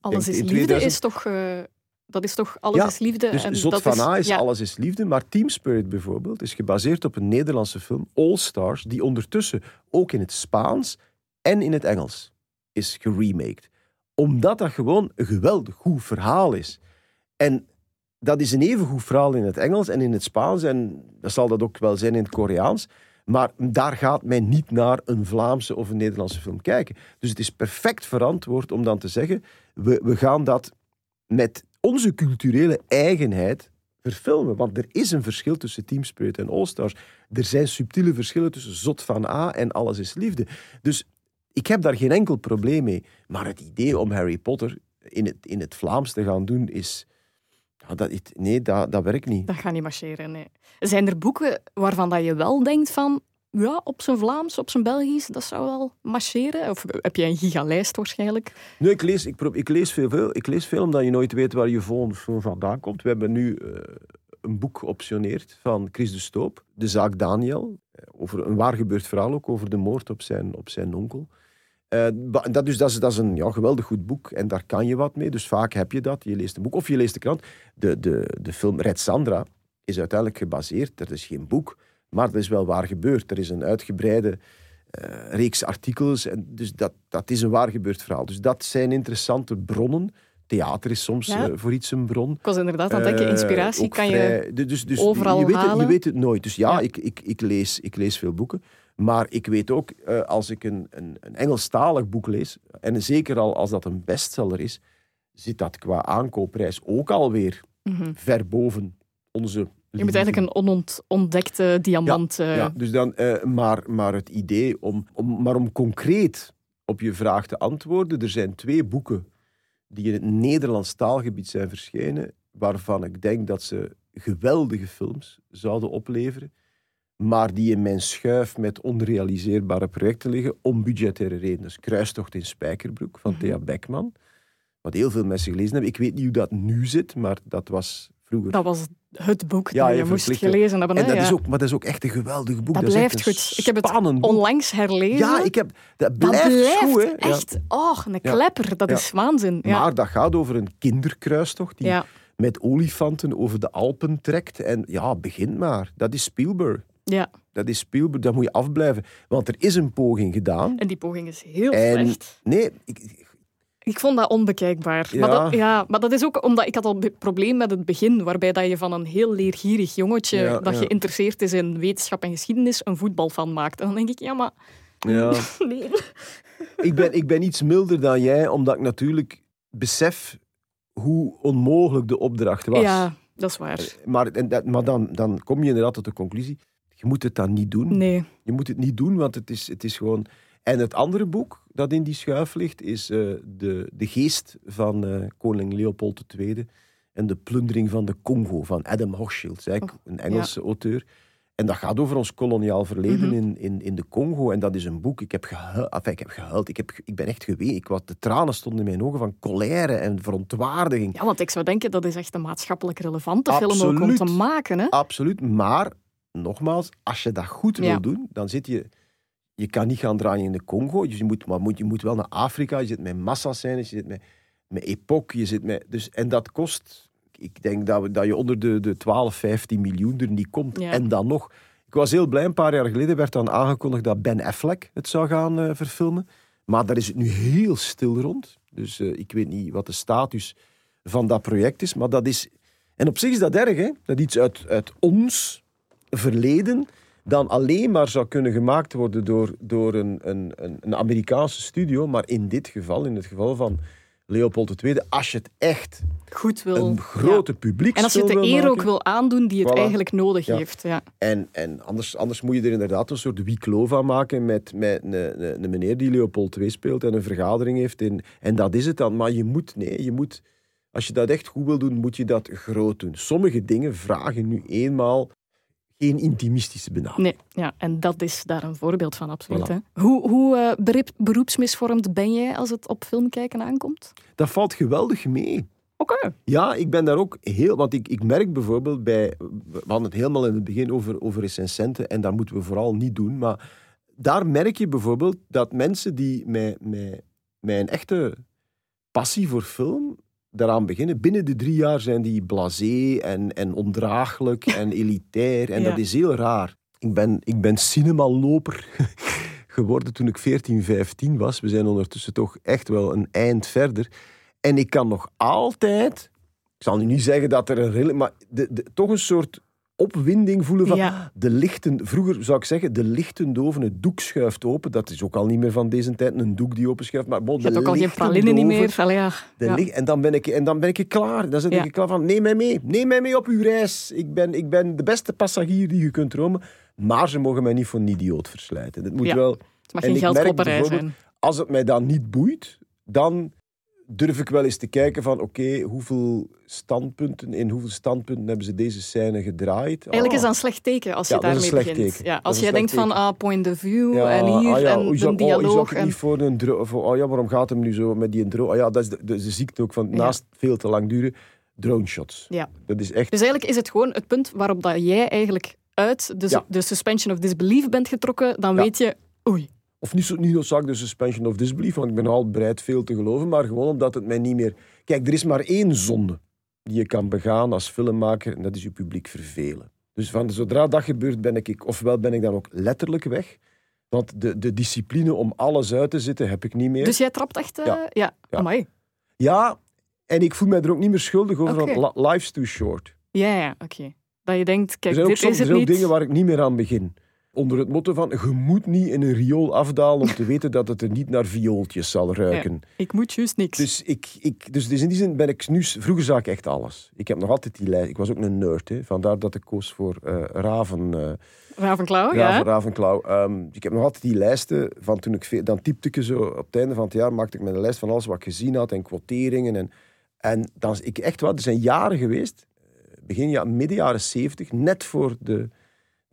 Alles denk is liefde 2000 is toch. eh, dat is toch alles Ja, is liefde. dus en Zot dat van A is ja, Alles is Liefde, maar Team Spirit bijvoorbeeld is gebaseerd op een Nederlandse film, All Stars, die ondertussen ook in het Spaans en in het Engels is geremaked. Omdat dat gewoon een geweldig goed verhaal is. En dat is een even goed verhaal in het Engels en in het Spaans, en dat zal dat ook wel zijn in het Koreaans. Maar daar gaat men niet naar een Vlaamse of een Nederlandse film kijken. Dus het is perfect verantwoord om dan te zeggen: we, we gaan dat met onze culturele eigenheid verfilmen. Want er is een verschil tussen Team Spirit en All Stars. Er zijn subtiele verschillen tussen Zot van A en Alles is Liefde. Dus ik heb daar geen enkel probleem mee. Maar het idee om Harry Potter in het, in het Vlaams te gaan doen is. Dat, nee, dat, dat werkt niet. Dat gaat niet marcheren, nee. Zijn er boeken waarvan dat je wel denkt van... Ja, op zijn Vlaams, op zijn Belgisch, dat zou wel marcheren? Of heb je een gigalijst waarschijnlijk? Nee, ik lees, ik, ik lees veel, veel. Ik lees veel omdat je nooit weet waar je volgende vandaan komt. We hebben nu eh, een boek geoptioneerd van Chris de Stoop, De zaak Daniel. eh, Over een waar gebeurd verhaal ook, over de moord op zijn, op zijn onkel. Eh, dat, dus, dat, is, dat is een ja, geweldig goed boek en daar kan je wat mee. Dus vaak heb je dat. Je leest een boek of je leest de krant. De, de, de film Red Sandra is uiteindelijk gebaseerd. Dat is geen boek, maar dat is wel waar gebeurd. Er is een uitgebreide eh, reeks artikels. En dus dat, dat is een waar gebeurd verhaal. Dus dat zijn interessante bronnen. Theater is soms Ja. eh, voor iets een bron. Ik was inderdaad aan het denken, Eh, inspiratie kan je... vrij- du- dus, dus overal je weet, het, je halen. weet het nooit. Dus ja, Ja. Ik, ik, ik, lees, ik lees veel boeken. Maar ik weet ook, als ik een, een, een Engelstalig boek lees, en zeker al als dat een bestseller is, zit dat qua aankoopprijs ook alweer Mhm. ver boven onze... Je moet eigenlijk een onontdekte diamant... eh, Ja, dus dan, eh, maar, maar het idee om, om, maar om concreet op je vraag te antwoorden, er zijn twee boeken die in het Nederlands taalgebied zijn verschenen, waarvan ik denk dat ze geweldige films zouden opleveren, maar die in mijn schuif met onrealiseerbare projecten liggen, om budgettaire redenen. Dus Kruistocht in Spijkerbroek van Mhm. Thea Beckman, wat heel veel mensen gelezen hebben. Ik weet niet hoe dat nu zit, maar dat was vroeger Dat was het boek Ja, dat je je moest gelezen hebben. en dat ja. is ook, maar dat is ook echt een geweldig boek. Dat is blijft goed. Ik heb het onlangs herlezen. Ja, ik heb, dat dat blijft, goed, hè. Echt... Oh, een klepper. Dat is waanzin. Ja. Maar dat gaat over een kinderkruistocht die met olifanten over de Alpen trekt. En ja, begint maar. Dat is Spielberg. ja, Dat is Spielberg, daar moet je afblijven. Want er is een poging gedaan. en die poging is heel En slecht. nee, ik, Ik vond dat onbekijkbaar. Maar, Ja. dat, ja, maar dat is ook omdat ik had al een probleem met het begin, waarbij dat je van een heel leergierig jongetje Ja, dat geïnteresseerd is in wetenschap en geschiedenis een voetbal van maakt. En dan denk ik, ja, maar ja, nee. ik, ben, ik ben iets milder dan jij, omdat ik natuurlijk besef hoe onmogelijk de opdracht was. Ja, dat is waar. Maar, en dat, maar dan, dan kom je inderdaad tot de conclusie. je moet het dan niet doen. Nee. Je moet het niet doen, want het is, het is gewoon... En het andere boek dat in die schuif ligt, is eh, de, de Geest van eh, koning Leopold II en de plundering van de Congo van Adam Hochschild, Oh, een Engelse auteur. En dat gaat over ons koloniaal verleden Mhm. in, in, in de Congo. En dat is een boek. Ik heb gehuild. Enfin, ik heb gehuild. Ik, heb, ik ben echt geweest. Ik was, de tranen stonden in mijn ogen van colère en verontwaardiging. Ja, want ik zou denken dat is echt een maatschappelijk relevante film ook om te maken. Hè? Absoluut. Maar, nogmaals, als je dat goed wil doen, dan zit je... Je kan niet gaan draaien in de Congo. Dus je moet, maar moet, je moet wel naar Afrika. Je zit met massascènes, je zit met, met epoch, je zit met... Dus, en dat kost... Ik denk dat, we, dat je onder de, de 12, 15 miljoen er niet komt. Ja. En dan nog... Ik was heel blij, een paar jaar geleden werd dan aangekondigd dat Ben Affleck het zou gaan eh, verfilmen. Maar daar is het nu heel stil rond. Dus eh, ik weet niet wat de status van dat project is. Maar dat is... En op zich is dat erg, hè? Dat iets uit, uit ons verleden dan alleen maar zou kunnen gemaakt worden door, door een, een, een, Amerikaanse studio. Maar in dit geval, in het geval van Leopold II, als je het echt Goed wil. een grote Ja. publiek En als je het de eer ook wil aandoen die het Voilà. eigenlijk nodig Ja. heeft. Ja. En, en anders, anders moet je er inderdaad een soort wieklo van maken met, met een, een, een meneer die Leopold II speelt en een vergadering heeft. In, en dat is het dan. Maar je moet, nee, je moet, als je dat echt goed wil doen, moet je dat groot doen. Sommige dingen vragen nu eenmaal geen intimistische benadering. Nee, ja, en dat is daar een voorbeeld van, absoluut. Voilà. Hè? Hoe, hoe eh, beroep- beroepsmisvormd ben jij als het op filmkijken aankomt? Dat valt geweldig mee. Oké. Ja, ik ben daar ook heel... Want ik, ik merk bijvoorbeeld bij... We hadden het helemaal in het begin over, over recensenten en dat moeten we vooral niet doen. Maar daar merk je bijvoorbeeld dat mensen die met, een echte passie voor film daaraan beginnen, binnen de drie jaar zijn die blasé en, en ondraaglijk en elitair. En Ja. dat is heel raar. Ik ben, ik ben cinemaloper geworden toen ik 14, 15 was. We zijn ondertussen toch echt wel een eind verder. En ik kan nog altijd, ik zal nu niet zeggen dat er een maar de, de, toch een soort opwinding voelen van Ja. de lichten. Vroeger zou ik zeggen, de lichten doven, het doek schuift open. Dat is ook al niet meer van deze tijd, een doek die openschuift. Maar bon, Je hebt de ook al geen pralinnen niet meer. Ja. de Ja. en, dan ben ik, en dan ben ik klaar. Dan zit ik klaar van, neem mij mee. Neem mij mee op uw reis. Ik ben, ik ben de beste passagier die je kunt dromen. Maar ze mogen mij niet voor een idioot verslijten. Het moet wel... Het mag En geen ik merk geldklopperij zijn. Als het mij dan niet boeit, dan durf ik wel eens te kijken van oké, hoeveel standpunten, in hoeveel standpunten hebben ze deze scène gedraaid? Eigenlijk is Ah. dat een slecht teken als je Ja, is daarmee begint. teken. Ja, als is jij denkt van ah, point of view Ja, en hier ah ja, en een zou- oh, is dialoog. en... niet voor een voor, oh ja, waarom gaat hem nu zo met die intro? Oh ja, dat is de, de, de ziekte ook van naast veel te lang duren. Drone shots. Ja. Dat is echt. Dus eigenlijk is het gewoon het punt waarop dat jij eigenlijk uit de, de suspension of disbelief bent getrokken. Dan weet je, oei, Of niet, zo, niet noodzakelijk de suspension of disbelief, want ik ben al bereid veel te geloven, maar gewoon omdat het mij niet meer. Kijk, er is maar één zonde die je kan begaan als filmmaker, en dat is je publiek vervelen. Dus van zodra dat gebeurt, ben ik, ofwel ben ik dan ook letterlijk weg, want de, de discipline om alles uit te zitten heb ik niet meer. Dus jij trapt echt... eh, Ja. ja. Ja. En ik voel mij er ook niet meer schuldig over, want li- life's too short. Ja, ja, oké. Dat je denkt, Er kijk, zijn ook dit soms is er het zijn ook niet. dingen waar ik niet meer aan begin. Onder het motto van, je moet niet in een riool afdalen om te weten dat het er niet naar viooltjes zal ruiken. Ik moet juist niks. Dus, ik, ik, dus, dus in die zin ben ik nu... Vroeger zag ik echt alles. Ik heb nog altijd die lijst. Ik was ook een nerd, hè. vandaar dat ik koos voor eh, Raven, eh Ravenclaw, Raven, ja. Ravenclaw. Ehm, ik heb nog altijd die lijsten van toen ik... Dan typte ik zo op het einde van het jaar, maakte ik mijn lijst van alles wat ik gezien had en quoteringen. En, en dan is ik echt wat, er zijn jaren geweest, eh, begin ja, midden jaren zeventig, net voor de,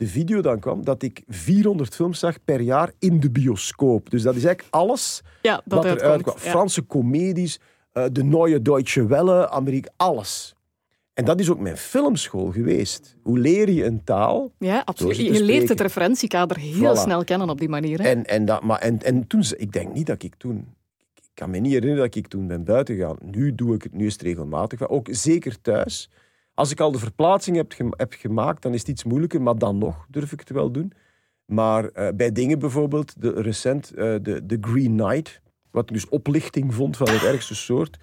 de video dan kwam, dat ik 400 films zag per jaar in de bioscoop. Dus dat is eigenlijk alles Ja, dat wat eruit uitkomt. kwam. Ja. Franse comedies, eh, de Neue Deutsche Welle, Amerika, alles. En dat is ook mijn filmschool geweest. Hoe leer je een taal? Ja, absoluut. Je leert het referentiekader heel Voilà. snel kennen op die manier. Hè? En, en, dat, maar, en, en toen, ik denk niet dat ik toen... Ik kan me niet herinneren dat ik toen ben buiten gegaan. Nu doe ik het, nu is het regelmatig. Ook zeker thuis. Als ik al de verplaatsing heb, gem- heb gemaakt, dan is het iets moeilijker. Maar dan nog durf ik het wel doen. Maar eh, bij dingen bijvoorbeeld, de, recent eh, de, de Green Knight, wat ik dus oplichting vond van het ergste soort,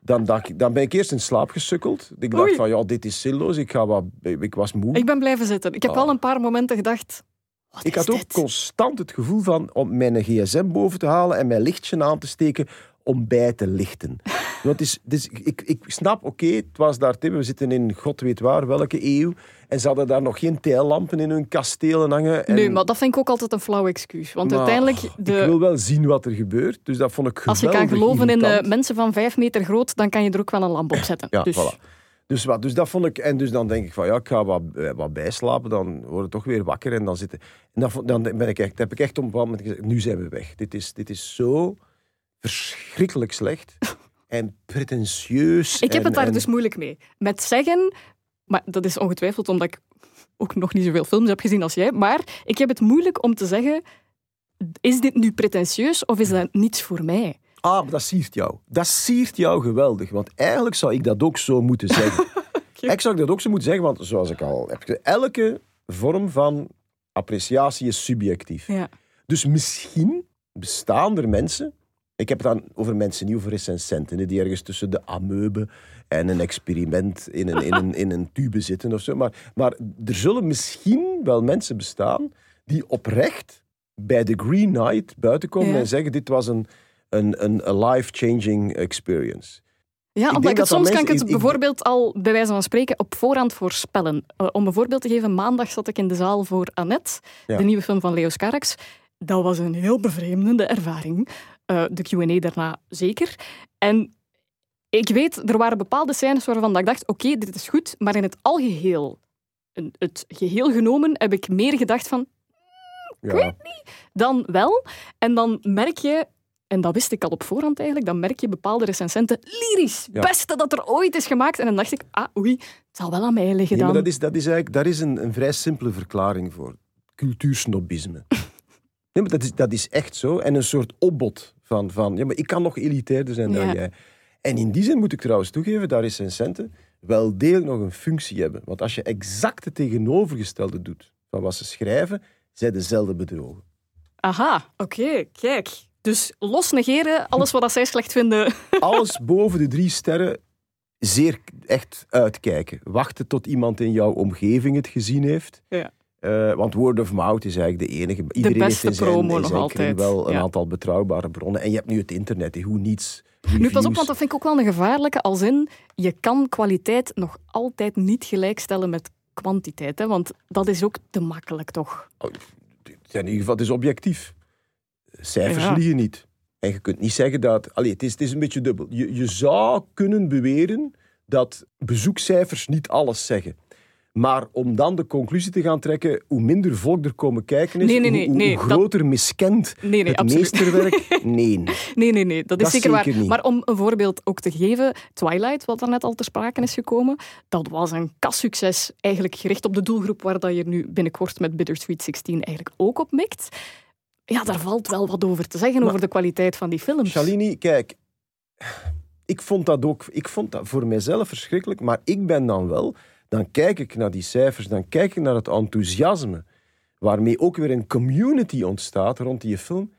dan, dacht ik, dan ben ik eerst in slaap gesukkeld. Ik dacht Oei. van, ja, dit is zinloos. Ik, ga wat, ik was moe. Ik ben blijven zitten. Ik heb Ah. wel een paar momenten gedacht... Wat Ik had ook dit? constant het gevoel van om mijn gsm boven te halen en mijn lichtje aan te steken om bij te lichten. Want het is, het is, ik, ik snap, oké, het was daar, Tim, we zitten in god weet waar, welke eeuw. En ze hadden daar nog geen teillampen in hun kastelen hangen. En, Nee, maar dat vind ik ook altijd een flauw excuus. Want maar, uiteindelijk, Ik de, wil wel zien wat er gebeurt, dus dat vond ik als je geweldig kan geloven in eh, mensen van vijf meter groot, dan kan je er ook wel een lamp op zetten. Ja, dus, voilà. Dus, wat, dus dat vond ik. En dus dan denk ik van ja, ik ga wat, eh, wat bijslapen. Dan word ik toch weer wakker en dan zitten. En dan ben ik echt, heb ik echt op een bepaald moment gezegd: nu zijn we weg. Dit is, dit is zo verschrikkelijk slecht en pretentieus. Ik heb en- het daar en- dus moeilijk mee. Met zeggen, maar dat is ongetwijfeld omdat ik ook nog niet zoveel films heb gezien als jij, maar ik heb het moeilijk om te zeggen, is dit nu pretentieus of is dat niets voor mij? Ah, maar dat siert jou. Dat siert jou geweldig. Want eigenlijk zou ik dat ook zo moeten zeggen. Ik zou dat ook zo moeten zeggen, want zoals ik al heb gezegd, elke vorm van appreciatie is subjectief. Ja. Dus misschien bestaan er mensen. Ik heb het dan over mensen, niet over recensenten, die ergens tussen de amoebe en een experiment in een, in een, in een tube zitten of zo. Maar, maar er zullen misschien wel mensen bestaan die oprecht bij de Green Knight buiten komen Ja. en zeggen: Dit was een, een, een, life-changing experience. Ja, omdat ik het, soms kan ik het bijvoorbeeld al bij wijze van spreken op voorhand voorspellen. Eh, om een voorbeeld te geven, maandag zat ik in de zaal voor Annette, Ja. de nieuwe film van Leo Carax. Dat was een heel bevreemdende ervaring. Eh, de Q&A daarna zeker. En ik weet, er waren bepaalde scènes waarvan ik dacht, oké, dit is goed, maar in het algeheel, het geheel genomen, heb ik meer gedacht van, Ja. dan wel. En dan merk je, en dat wist ik al op voorhand eigenlijk, dan merk je bepaalde recensenten lyrisch. Ja. Beste dat er ooit is gemaakt. En dan dacht ik, ah oei, het zal wel aan mij liggen Nee, maar dan. dat is, dat is eigenlijk daar is een, een vrij simpele verklaring voor. Cultuursnobisme. nee, maar dat is, dat is echt zo. En een soort opbod van, van ja, maar ik kan nog elitairder zijn dan Ja. jij. En in die zin moet ik trouwens toegeven dat recensenten wel degelijk nog een functie hebben. Want als je exact het tegenovergestelde doet van wat ze schrijven, zijn dezelfde bedrogen. Aha, oké, kijk. Dus los negeren, alles wat dat zij slecht vinden. Alles boven de drie sterren, zeer echt uitkijken. Wachten tot iemand in jouw omgeving het gezien heeft. Ja. Eh, want word of mouth is eigenlijk de enige. Iedereen beste heeft in zijn, promo in nog zijn altijd. kring wel een Ja. aantal betrouwbare bronnen. En je hebt nu het internet, hoe niets. Nu pas op, want dat vind ik ook wel een gevaarlijke. Als in, je kan kwaliteit nog altijd niet gelijkstellen met kwantiteit. Hè? Want dat is ook te makkelijk, toch? In ieder geval, het is objectief. Cijfers Ja. liegen niet. En je kunt niet zeggen dat... Allee, het, is, het is een beetje dubbel. Je, je zou kunnen beweren dat bezoekcijfers niet alles zeggen. Maar om dan de conclusie te gaan trekken, hoe minder volk er komen kijken is, Nee, nee, nee, hoe, hoe nee, dat- groter miskend Nee, nee, het absoluut. meesterwerk... Nee. Nee, nee, nee, dat is Dat zeker waar. niet. Maar om een voorbeeld ook te geven, Twilight, wat daarnet al ter sprake is gekomen, dat was een kassucces, eigenlijk gericht op de doelgroep waar dat je nu binnenkort met Bittersweet 16 eigenlijk ook op mikt. Ja, daar valt wel wat over te zeggen, Maar- over de kwaliteit van die films. Shalini, kijk, ik vond dat ook, ik vond dat voor mijzelf verschrikkelijk, maar ik ben dan wel, dan kijk ik naar die cijfers, dan kijk ik naar het enthousiasme, waarmee ook weer een community ontstaat rond die film.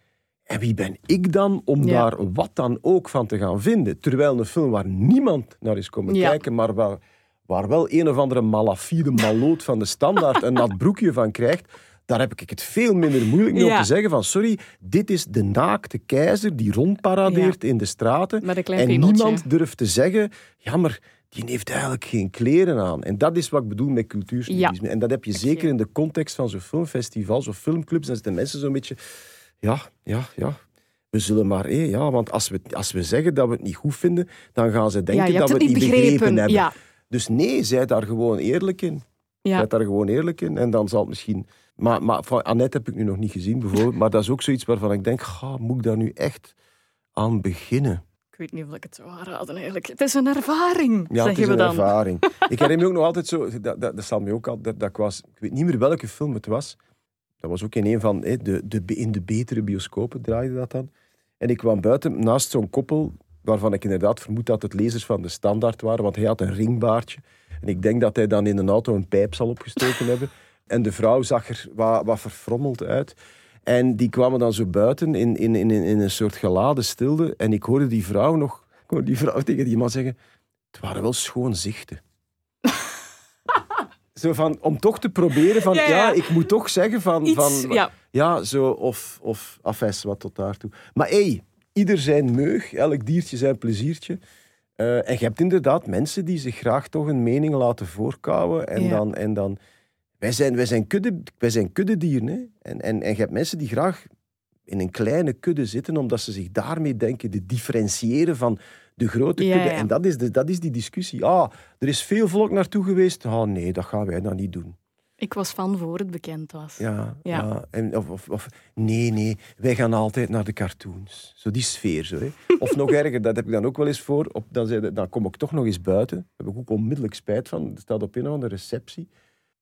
En wie ben ik dan om Ja. daar wat dan ook van te gaan vinden? Terwijl een film waar niemand naar is komen Ja. kijken, maar waar, waar wel een of andere malafide maloot van de standaard een nat broekje van krijgt, daar heb ik het veel minder moeilijk mee Ja. om te zeggen van sorry, dit is de naakte keizer die rondparadeert in de straten en piemeltje. niemand durft te zeggen, ja maar die heeft eigenlijk geen kleren aan. En dat is wat ik bedoel met cultuursnobisme. En dat heb je zeker in de context van zo'n filmfestivals of filmclubs, dan zitten mensen zo'n beetje, ja, ja, ja... We zullen maar, hé, ja, want als we, als we zeggen dat we het niet goed vinden, dan gaan ze denken ja, dat we het niet begrepen. begrepen hebben. Ja, Dus nee, zij daar gewoon eerlijk in. ja. Zet daar gewoon eerlijk in. En dan zal het misschien... Maar, maar van Annette heb ik nu nog niet gezien, bijvoorbeeld. Maar dat is ook zoiets waarvan ik denk, ga, moet ik daar nu echt aan beginnen? Ik weet niet of ik het zou aanraden eigenlijk. Het is een ervaring, Ja, het zeggen is we een dan. ervaring. ik herinner me ook nog altijd zo... Dat, dat, dat zal me ook al... Dat, dat ik was... Ik weet niet meer welke film het was. Dat was ook in een van... hè, de, de, in de betere bioscopen draaide dat dan. En ik kwam buiten naast zo'n koppel waarvan ik inderdaad vermoed dat het lezers van de standaard waren, want hij had een ringbaardje. En ik denk dat hij dan in een auto een pijp zal opgestoken hebben. En de vrouw zag er wat, wat verfrommeld uit. En die kwamen dan zo buiten in, in, in, in een soort geladen stilte. En ik hoorde die vrouw nog, ik hoorde die vrouw tegen die man zeggen, het waren wel schoon zichten. zo van, om toch te proberen van, Ja, ja, ja. ik moet toch zeggen van... Iets, van ja. ja, zo, of, of afes wat tot daartoe. Maar hé, ieder zijn meug, elk diertje zijn pleziertje. Eh, en je hebt inderdaad mensen die zich graag toch een mening laten voorkouwen. En dan, en dan wij, zijn, wij, zijn kudde, wij zijn kuddedieren. Hè? En, en, en je hebt mensen die graag in een kleine kudde zitten, omdat ze zich daarmee denken te differentiëren van de grote kudde. ja. En dat is, de, dat is die discussie. Ah, er is veel volk naartoe geweest. Ah, nee, dat gaan wij dan niet doen. Ik was van voor het bekend was. Ja, Ja. ja. En, of, of, of nee, nee, wij gaan altijd naar de cartoons. Zo die sfeer. Zo, hè. Of nog erger, dat heb ik dan ook wel eens voor. Op, dan, zei dan kom ik toch nog eens buiten. Daar heb ik ook onmiddellijk spijt van. Het staat op een of andere receptie.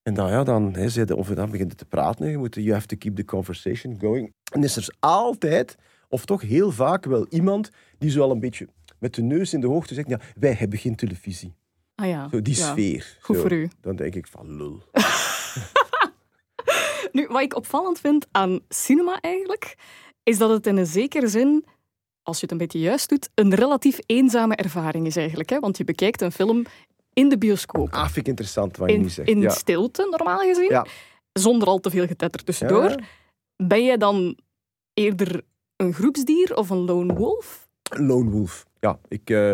En dan, ja, dan, zei de, of dan begint het te praten. Je moet, you have to keep the conversation going. En is er altijd, of toch heel vaak wel iemand die zo al een beetje met de neus in de hoogte zegt, ja, wij hebben geen televisie. Ah ja. Zo die ja. sfeer. Goed Zo. voor u. Dan denk ik van, lul. Nu, wat ik opvallend vind aan cinema eigenlijk, is dat het in een zekere zin, als je het een beetje juist doet, een relatief eenzame ervaring is eigenlijk. Hè? Want je bekijkt een film in de bioscoop. Ah, vind ik interessant wat je in nu zegt. in ja. stilte, normaal gezien. Ja. Zonder al te veel getetter tussendoor. Ja. Ben jij dan eerder een groepsdier of een lone wolf? Lone Wolf. Ja, ik, eh,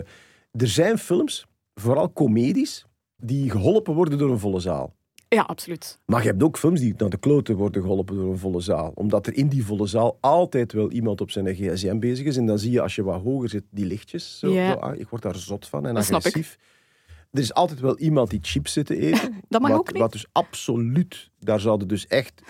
er zijn films, vooral comedies, die geholpen worden door een volle zaal. Ja, absoluut. Maar je hebt ook films die naar de kloten worden geholpen door een volle zaal. Omdat er in die volle zaal altijd wel iemand op zijn gsm bezig is. En dan zie je als je wat hoger zit, die lichtjes. Zo, Ja. zo, ik word daar zot van en Dat snap ik. Er is altijd wel iemand die chips zit te eten. Dat mag wat, ook niet. Wat dus absoluut, daar zouden dus echt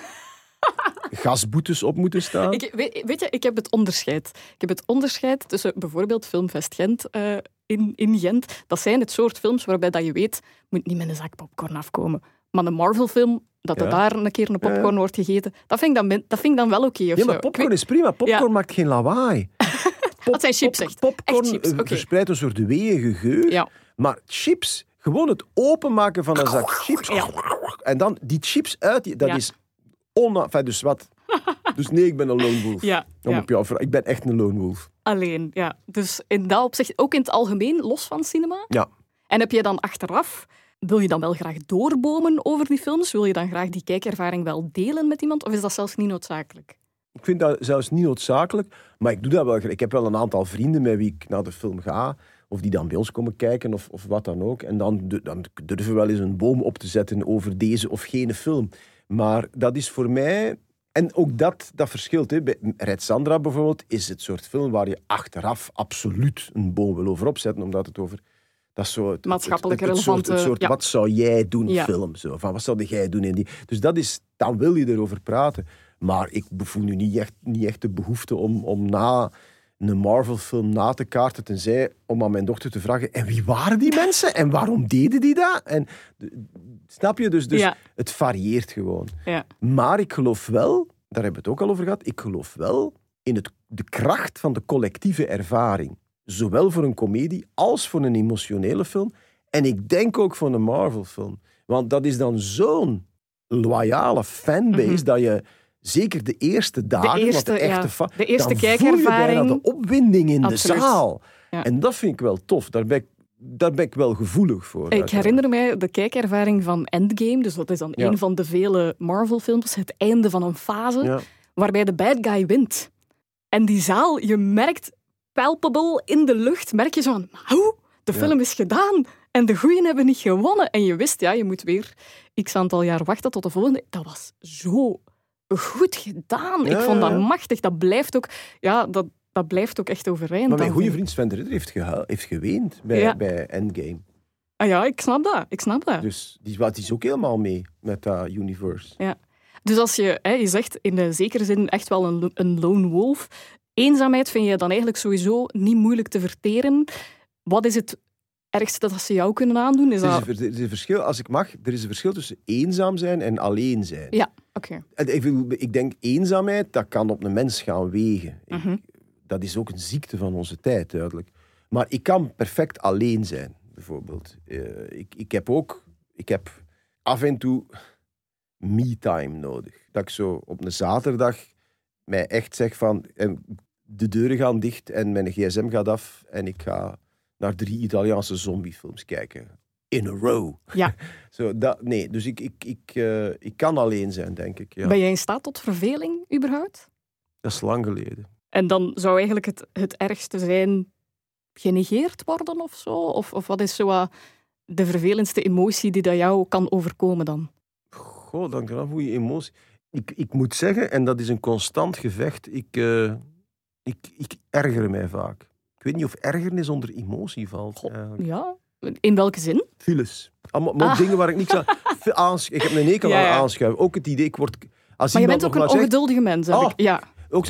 gasboetes op moeten staan. Ik, weet, weet je, ik heb het onderscheid. Ik heb het onderscheid tussen bijvoorbeeld Filmfest Gent eh, in, in Gent. Dat zijn het soort films waarbij dat je weet, moet niet met een zak popcorn afkomen. Maar een Marvel-film, dat er Ja. daar een keer een popcorn Ja, wordt gegeten, dat vind ik dan, dat vind ik dan wel oké. of Ja, maar popcorn is prima. Popcorn Ja. maakt geen lawaai. Pop- Dat zijn chips, pop- echt. Popcorn Echt chips, eh, verspreidt een soort weeënge geur. Ja. Maar chips, gewoon het openmaken van een zak chips. Ja. En dan die chips uit, dat Ja. is. Enfin, dus wat? dus nee, ik ben een lone wolf. Ja, Om op jou ik ben echt een lone wolf. Alleen, ja. Dus in dat opzicht, ook in het algemeen, los van cinema. Ja. En heb je dan achteraf, wil je dan wel graag doorbomen over die films? Wil je dan graag die kijkervaring wel delen met iemand? Of is dat zelfs niet noodzakelijk? Ik vind dat zelfs niet noodzakelijk, maar ik doe dat wel. Ik heb wel een aantal vrienden met wie ik naar de film ga, of die dan bij ons komen kijken, of, of wat dan ook. En dan, dan durven we wel eens een boom op te zetten over deze of gene film. Maar dat is voor mij... En ook dat, dat verschilt. Hè. Bij Red Sandra bijvoorbeeld is het soort film waar je achteraf absoluut een boom wil over opzetten, omdat het over... Dat het, Maatschappelijk het, soort, relevante- soort ja. wat zou jij doen Ja. film. Zo. Van, wat zou jij doen in die... Dus dat is, dan wil je erover praten. Maar ik voel nu niet echt, niet echt de behoefte om, om na een Marvel-film na te kaarten, tenzij om aan mijn dochter te vragen, en wie waren die mensen? En waarom deden die dat? En, snap je? Dus, dus Ja. het varieert gewoon. Ja. Maar ik geloof wel, daar hebben we het ook al over gehad, ik geloof wel in het, de kracht van de collectieve ervaring. Zowel voor een komedie als voor een emotionele film. En ik denk ook voor een Marvel-film. Want dat is dan zo'n loyale fanbase Mhm. dat je zeker de eerste dagen, want eerste, de echte ja, de eerste dan voel je bijna kijkervaring. de opwinding in Absoluut. de zaal. Ja. En dat vind ik wel tof. Daar ben ik, daar ben ik wel gevoelig voor. Ik uiteraard. herinner mij de kijkervaring van Endgame. Dus dat is dan Ja. een van de vele Marvel-films. Het einde van een fase Ja. waarbij de bad guy wint. En die zaal, je merkt palpable in de lucht, merk je zo van, hoe? De Ja. film is gedaan. En de goeien hebben niet gewonnen. En je wist, ja, je moet weer x aantal jaar wachten tot de volgende. Dat was zo goed gedaan. Ja, ik vond ja, dat ja. machtig. Dat blijft ook, ja, dat, dat blijft ook echt overeind. Maar mijn goede vriend Sven de Ridder heeft, gehu- heeft geweend bij, Ja. bij Endgame. Ah ja, ik snap dat. Ik snap dat. Dus die, wat, die is ook helemaal mee met dat universe. Dus als je, hè, je zegt in de zekere zin echt wel een, een lone wolf. Eenzaamheid vind je dan eigenlijk sowieso niet moeilijk te verteren. Wat is het ergste dat ze jou kunnen aandoen? Is Er is, dat... een, er is een verschil, als ik mag, er is een verschil tussen eenzaam zijn en alleen zijn. Ja, oké. Ik, denk eenzaamheid, dat kan op een mens gaan wegen. Ik- Mhm. dat is ook een ziekte van onze tijd, duidelijk. Maar ik kan perfect alleen zijn, bijvoorbeeld. Eh, ik, ik heb ook, ik heb af en toe me-time nodig. Dat ik zo op een zaterdag mij echt zeg van, en de deuren gaan dicht en mijn gsm gaat af en ik ga naar drie Italiaanse zombiefilms kijken. In a row. Ja. Zo, dat, nee, dus ik, ik, ik, eh, ik kan alleen zijn, denk ik. Ja. Ben jij in staat tot verveling überhaupt? Dat is lang geleden. En dan zou eigenlijk het, het ergste zijn genegeerd worden of zo? Of, of wat is zo uh, de vervelendste emotie die dat jou kan overkomen dan? Goh, dank je wel je emotie. Ik, ik moet zeggen, en dat is een constant gevecht, ik, uh, ik, ik erger mij vaak. Ik weet niet of ergernis onder emotie valt. Goh, ja, in welke zin? Files. Allemaal ah. dingen waar ik niks aan... Aans, ik heb een hekel ja, ja. aan aanschuiven. Ook het idee, ik word... Als maar je bent ook een ongeduldige mens, heb oh, ik. Ja. Ook,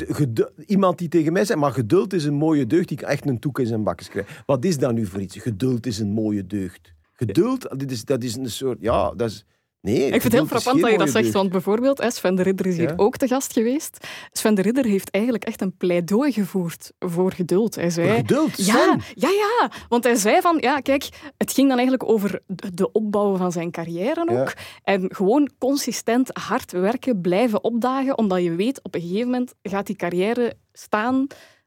iemand die tegen mij zegt, maar geduld is een mooie deugd, die echt een toek in zijn bakjes krijgt. Wat is dat nu voor iets? Geduld is een mooie deugd. Geduld, dat is, dat is een soort... Ja, dat is... Nee, ik vind het heel frappant dat je dat zegt, want bijvoorbeeld Sven de Ridder is hier ook te gast geweest. Sven de Ridder heeft eigenlijk echt een pleidooi gevoerd voor geduld. Hij zei, voor geduld? Ja, ja, ja, want hij zei van, ja, kijk, het ging dan eigenlijk over de opbouw van zijn carrière ook. En gewoon consistent hard werken, blijven opdagen, omdat je weet, op een gegeven moment gaat die carrière staan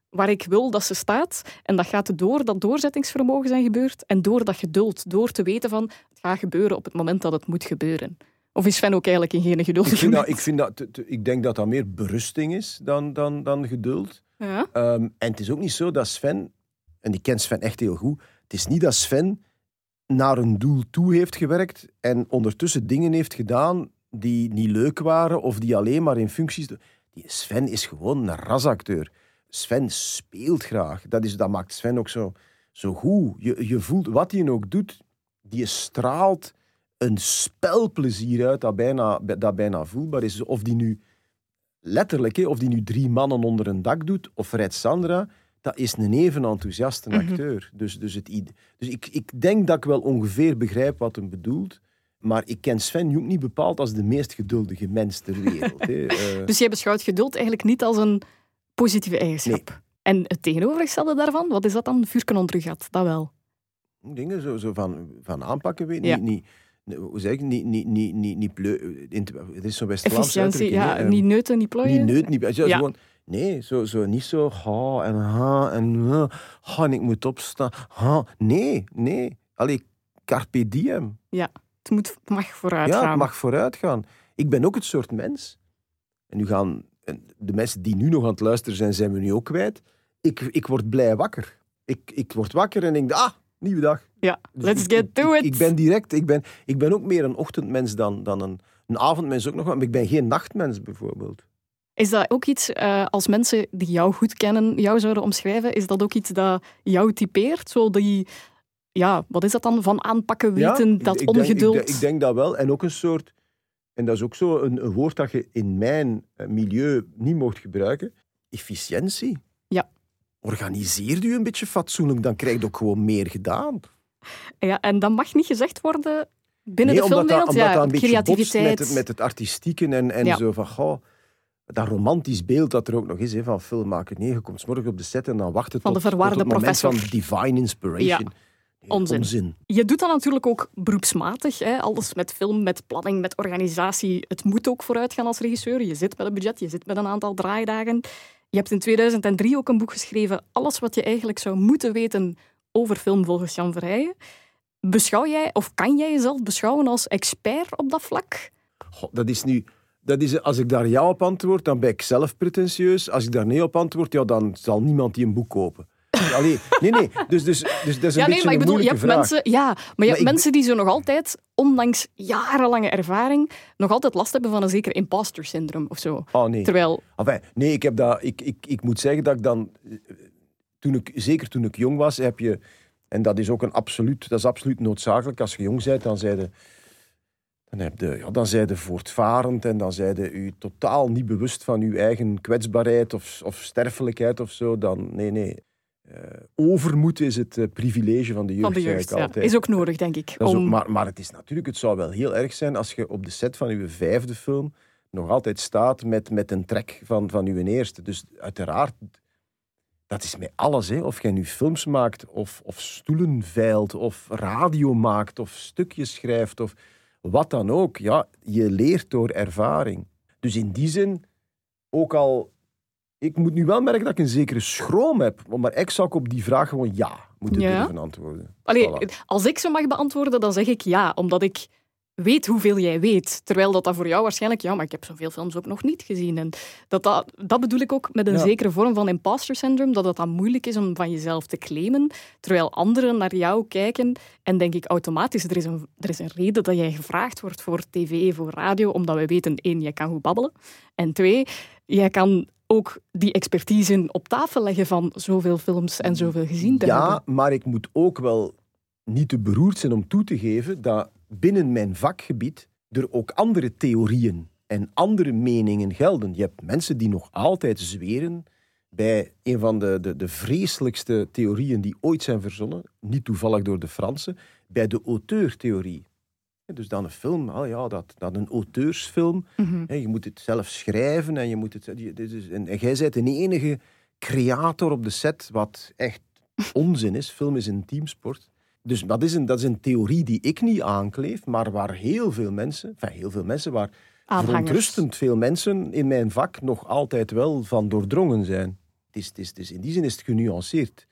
waar ik wil dat ze staat. En dat gaat door dat doorzettingsvermogen zijn gebeurd en door dat geduld. Door te weten van, het gaat gebeuren op het moment dat het moet gebeuren. Of is Sven ook eigenlijk in geen geduld? Ik, vind dat, ik, vind dat, ik denk dat dat meer berusting is dan, dan, dan geduld. Ja. Um, en het is ook niet zo dat Sven, en ik ken Sven echt heel goed, het is niet dat Sven naar een doel toe heeft gewerkt en ondertussen dingen heeft gedaan die niet leuk waren of die alleen maar in functies... Die Sven is gewoon een rasacteur. Sven speelt graag. Dat, is, dat maakt Sven ook zo, zo goed. Je, je voelt wat hij ook doet, die straalt een spelplezier uit dat bijna, dat bijna voelbaar is. Of die nu letterlijk, of die nu drie mannen onder een dak doet, of Red Sandra, dat is een even enthousiaste mhm. acteur. Dus, dus, het, dus ik, ik denk dat ik wel ongeveer begrijp wat hem bedoelt. Maar ik ken Sven ook niet bepaald als de meest geduldige mens ter wereld. Hè. Uh, dus jij beschouwt geduld eigenlijk niet als een positieve eigenschap. En het tegenovergestelde daarvan, wat is dat dan? Vuurken onder gat, dat wel. Dingen zo, zo van, van aanpakken, weet ja. niet, niet hoe zeg ik, niet, niet, niet, niet, niet pleu, het is zo'n West-Vlaams Efficiëntie, ja, um, niet neuten, niet plooien. Niet neuten, niet, ja. Gewoon, nee, zo, zo, niet zo, ha en ha en ha, en ik moet opstaan, ha, nee, nee. Allee, carpe diem. Ja, het, moet, het mag vooruit gaan. Ja, het mag vooruit gaan. Ik ben ook het soort mens, en nu gaan de mensen die nu nog aan het luisteren zijn, zijn we nu ook kwijt. Ik, ik word blij wakker. Ik, ik word wakker en denk, ah, nieuwe dag. Ja, dus let's get to ik, it. Ik, ben direct, ik ben, ik ben ook meer een ochtendmens dan, dan een, een avondmens ook nog, maar ik ben geen nachtmens bijvoorbeeld. Is dat ook iets, uh, als mensen die jou goed kennen, jou zouden omschrijven, is dat ook iets dat jou typeert? Zo die, ja, wat is dat dan, van aanpakken, weten, dat ongeduld? ik, ik, denk dat wel. En ook een soort en dat is ook zo een, een woord dat je in mijn eh, milieu niet mocht gebruiken. Efficiëntie. Organiseer je een beetje fatsoenlijk, dan krijg je ook gewoon meer gedaan. Ja, en dat mag niet gezegd worden binnen de filmwereld. Dat, omdat ja, dat een beetje creativiteit. Met het, met het artistieke en, en zo van, goh, dat romantisch beeld dat er ook nog is hè, van filmmaker. Nee, je komt morgen op de set en dan wacht het van tot, de verwarde tot het moment van divine inspiration. Ja. Onzin. Je doet dat natuurlijk ook beroepsmatig. Hè? Alles met film, met planning, met organisatie. Het moet ook vooruit gaan als regisseur. Je zit met een budget, je zit met een aantal draaidagen. Je hebt in 2003 ook een boek geschreven, Alles wat je eigenlijk zou moeten weten over film volgens Jan Verheijen. Beschouw jij, of kan jij jezelf beschouwen als expert op dat vlak? Goh, dat is nu... Dat is, als ik daar ja op antwoord, dan ben ik zelf pretentieus. Als ik daar nee op antwoord, ja, dan zal niemand die een boek kopen. Allee, nee, nee. Dus, dus, dus dat is een ja, nee, maar ik bedoel, je hebt vraag. mensen, ja, maar je hebt mensen die zo nog altijd, ondanks jarenlange ervaring, nog altijd last hebben van een zeker imposter syndroom of zo. Oh nee. Terwijl... Enfin, nee, ik, heb dat, ik, ik, ik moet zeggen dat ik dan, toen ik, zeker toen ik jong was, heb je, en dat is ook een absoluut, dat is absoluut noodzakelijk. Als je jong bent, dan zeiden dan, heb je, ja, dan je voortvarend en dan zijn je u totaal niet bewust van je eigen kwetsbaarheid of, of sterfelijkheid of zo. Dan, nee, nee. Uh, overmoed is het uh, privilege van de jeugd. Van de jeugd, ja. Is ook nodig, denk ik. Om... Ook, maar, maar het is natuurlijk, het zou wel heel erg zijn als je op de set van je vijfde film nog altijd staat met, met een trek van, van je eerste. Dus uiteraard, dat is met alles. Hè. Of jij nu films maakt, of, of stoelen veilt, of radio maakt, of stukjes schrijft, of wat dan ook. Ja, je leert door ervaring. Dus in die zin, ook al ik moet nu wel merken dat ik een zekere schroom heb. Maar ik zou op die vraag gewoon ja moeten ja. durven antwoorden. Allee, Als ik ze mag beantwoorden, dan zeg ik ja. Omdat ik weet hoeveel jij weet. Terwijl dat, dat voor jou waarschijnlijk, ja, maar ik heb zoveel films ook nog niet gezien. En dat, dat, dat bedoel ik ook met een zekere vorm van imposter syndrome, dat het dan moeilijk is om van jezelf te claimen, terwijl anderen naar jou kijken en denk ik automatisch, er is een, er is een reden dat jij gevraagd wordt voor tv, voor radio, omdat we weten, één, jij kan goed babbelen, en twee, jij kan ook die expertise op tafel leggen van zoveel films en zoveel gezien te ja, hebben. Ja, maar ik moet ook wel niet te beroerd zijn om toe te geven dat binnen mijn vakgebied er ook andere theorieën en andere meningen gelden. Je hebt mensen die nog altijd zweren bij een van de, de, de vreselijkste theorieën die ooit zijn verzonnen, niet toevallig door de Fransen, bij de auteurtheorie. Dus dan een film, oh ja, dat, dat een auteursfilm. Mm Je moet het zelf schrijven en je moet het. En, en jij bent de enige creator op de set, wat echt onzin is. Film is een teamsport. Dus dat is, een, dat is een theorie die ik niet aankleef, maar waar heel veel mensen, enfin heel veel mensen, waar verontrustend veel mensen in mijn vak nog altijd wel van doordrongen zijn. Het is, het is, het is in die zin is het genuanceerd.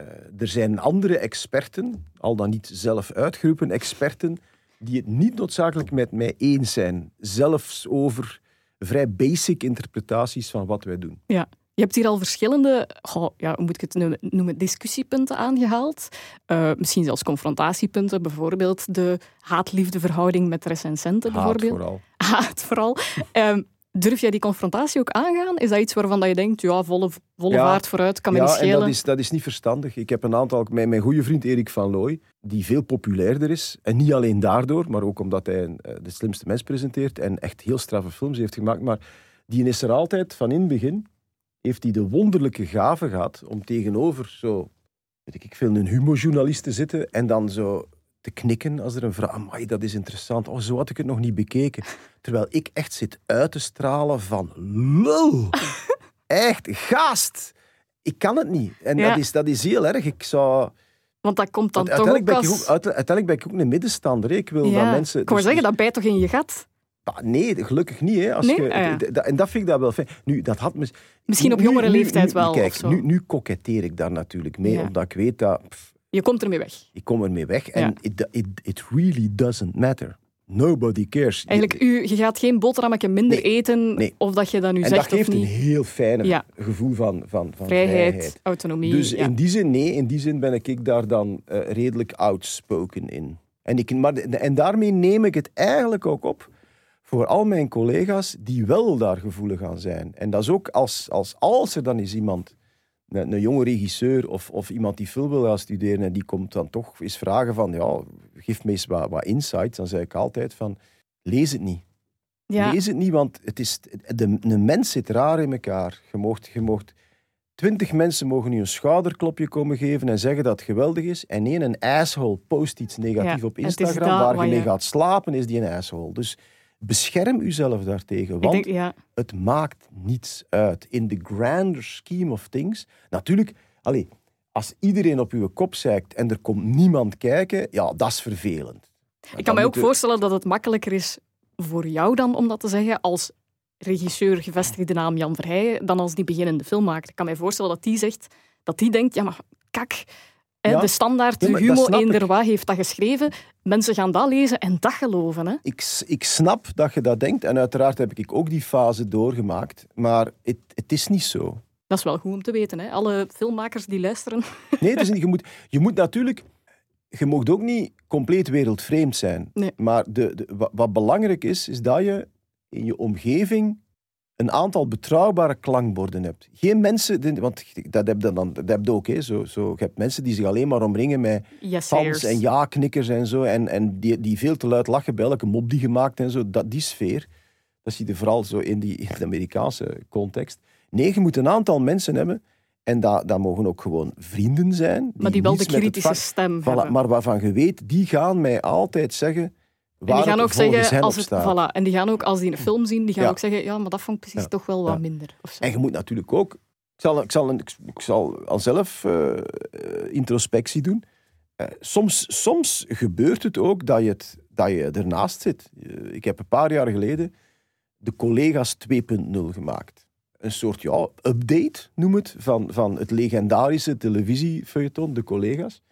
Uh, er zijn andere experten, al dan niet zelf uitgeroepen experten, die het niet noodzakelijk met mij eens zijn. Zelfs over vrij basic interpretaties van wat wij doen. Ja. Je hebt hier al verschillende, ja, hoe moet ik het noemen, discussiepunten aangehaald. Uh, misschien zelfs confrontatiepunten, bijvoorbeeld de haat-liefde met recensenten. Haat bijvoorbeeld. vooral. Haat vooral. Um, Durf jij die confrontatie ook aangaan? Is dat iets waarvan dat je denkt, ja, volle, volle vaart vooruit, kan me ja, niet schelen? En dat, is, dat is niet verstandig. Ik heb een aantal, mijn, mijn goede vriend Erik van Looy, die veel populairder is. En niet alleen daardoor, maar ook omdat hij eh, de slimste mens presenteert en echt heel straffe films heeft gemaakt. Maar die is er altijd, van in het begin, heeft hij de wonderlijke gave gehad om tegenover zo, weet ik veel, een humorjournalist te zitten en dan zo te knikken als er een vraag... Amai, dat is interessant. Oh, zo had ik het nog niet bekeken. Terwijl ik echt zit uit te stralen van... Lul! echt, gast! Ik kan het niet. En dat, is, dat is heel erg. Ik zou... Want dat komt dan toch ook als... uiteindelijk ben ik ook een middenstander. Ik wil dat mensen... Ik dus, zeggen, dat bijt toch in je gat? nee, gelukkig niet. Hè. Als Je, ah, en dat vind ik dat wel fijn. Nu, dat had mis, Misschien op jongere leeftijd wel. Kijk, nu, nu koketteer ik daar natuurlijk mee, omdat ik weet dat... Je komt ermee weg. Ik kom ermee weg. En it, it, it really doesn't matter. Nobody cares. Eigenlijk, u, je gaat geen boterhammetje minder eten, of dat je dat nu en zegt dat geeft een heel fijn gevoel van, van, van vrijheid, vrijheid. autonomie. Dus in die zin, nee, in die zin ben ik daar dan uh, redelijk outspoken in. En, ik, maar, en daarmee neem ik het eigenlijk ook op voor al mijn collega's die wel daar gevoelig aan zijn. En dat is ook als, als, als er dan is iemand een, een jonge regisseur of, of iemand die film wil gaan studeren en die komt dan toch eens vragen van, ja, geef me eens wat, wat insights. Dan zeg ik altijd van, lees het niet. Ja. Lees het niet, want het is, de, de mens zit raar in elkaar. Je mocht, je mocht, twintig mensen mogen nu een schouderklopje komen geven en zeggen dat het geweldig is. En één, een asshole post iets negatief op Instagram waar je mee gaat slapen, is die een asshole. Dus bescherm uzelf daartegen, want ja. het maakt niets uit. In the grander scheme of things, natuurlijk, allez, als iedereen op uw kop zeikt en er komt niemand kijken, ja, dat is vervelend. Ik kan mij ook voorstellen dat het makkelijker is voor jou dan om dat te zeggen als regisseur gevestigde naam Jan Verheijen dan als die beginnende filmmaker. Ik kan mij voorstellen dat die zegt, dat die denkt, ja maar kak, de standaard nee, Humo Eenderwa heeft dat geschreven. Mensen gaan dat lezen en dat geloven. Hè? Ik, ik snap dat je dat denkt. En uiteraard heb ik ook die fase doorgemaakt. Maar het, het is niet zo. Dat is wel goed om te weten. Hè? Alle filmmakers die luisteren. Nee, niet, je, moet, je moet natuurlijk... Je mag ook niet compleet wereldvreemd zijn. Nee. Maar de, de, wat belangrijk is, is dat je in je omgeving een aantal betrouwbare klankborden hebt. Geen mensen, want dat heb je, dan, dat heb je ook, hè, zo, zo, je hebt mensen die zich alleen maar omringen met yes, fans en ja-knikkers en zo, en, en die, die veel te luid lachen bij elke mop die gemaakt en zo. Dat, die sfeer, dat zie je vooral zo in, die, in de Amerikaanse context. Nee, je moet een aantal mensen hebben, en dat, dat mogen ook gewoon vrienden zijn. Die maar die wel de kritische stem hebben. Maar waarvan je weet, die gaan mij altijd zeggen en die gaan ook zeggen, als het, voilà, en die gaan ook als die een film zien, die gaan ook zeggen, ja, maar dat vond ik precies toch wel wat minder. Of zo. En je moet natuurlijk ook, ik zal, ik zal, ik zal al zelf uh, introspectie doen. Uh, soms, soms gebeurt het ook dat je, het, dat je ernaast zit. ik heb een paar jaar geleden de Collega's 2.0 gemaakt. Een soort ja, update, noem het, van, van het legendarische televisiefeuilleton, de Collega's.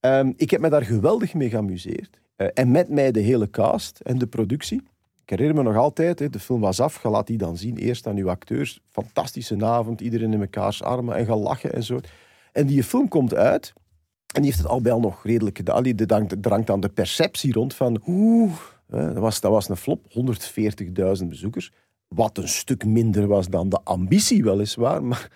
Um, ik heb me daar geweldig mee geamuseerd. Eh, en met mij de hele cast en de productie. Ik herinner me nog altijd, de film was af, je laat die dan zien, eerst aan uw acteurs. Fantastische avond, iedereen in mekaars armen en gaan lachen en zo. En die film komt uit en die heeft het al al nog redelijk gedaan. Die drankt aan de perceptie rond van, oeh, dat was, dat was een flop, 140.000 bezoekers. Wat een stuk minder was dan de ambitie, weliswaar. Maar,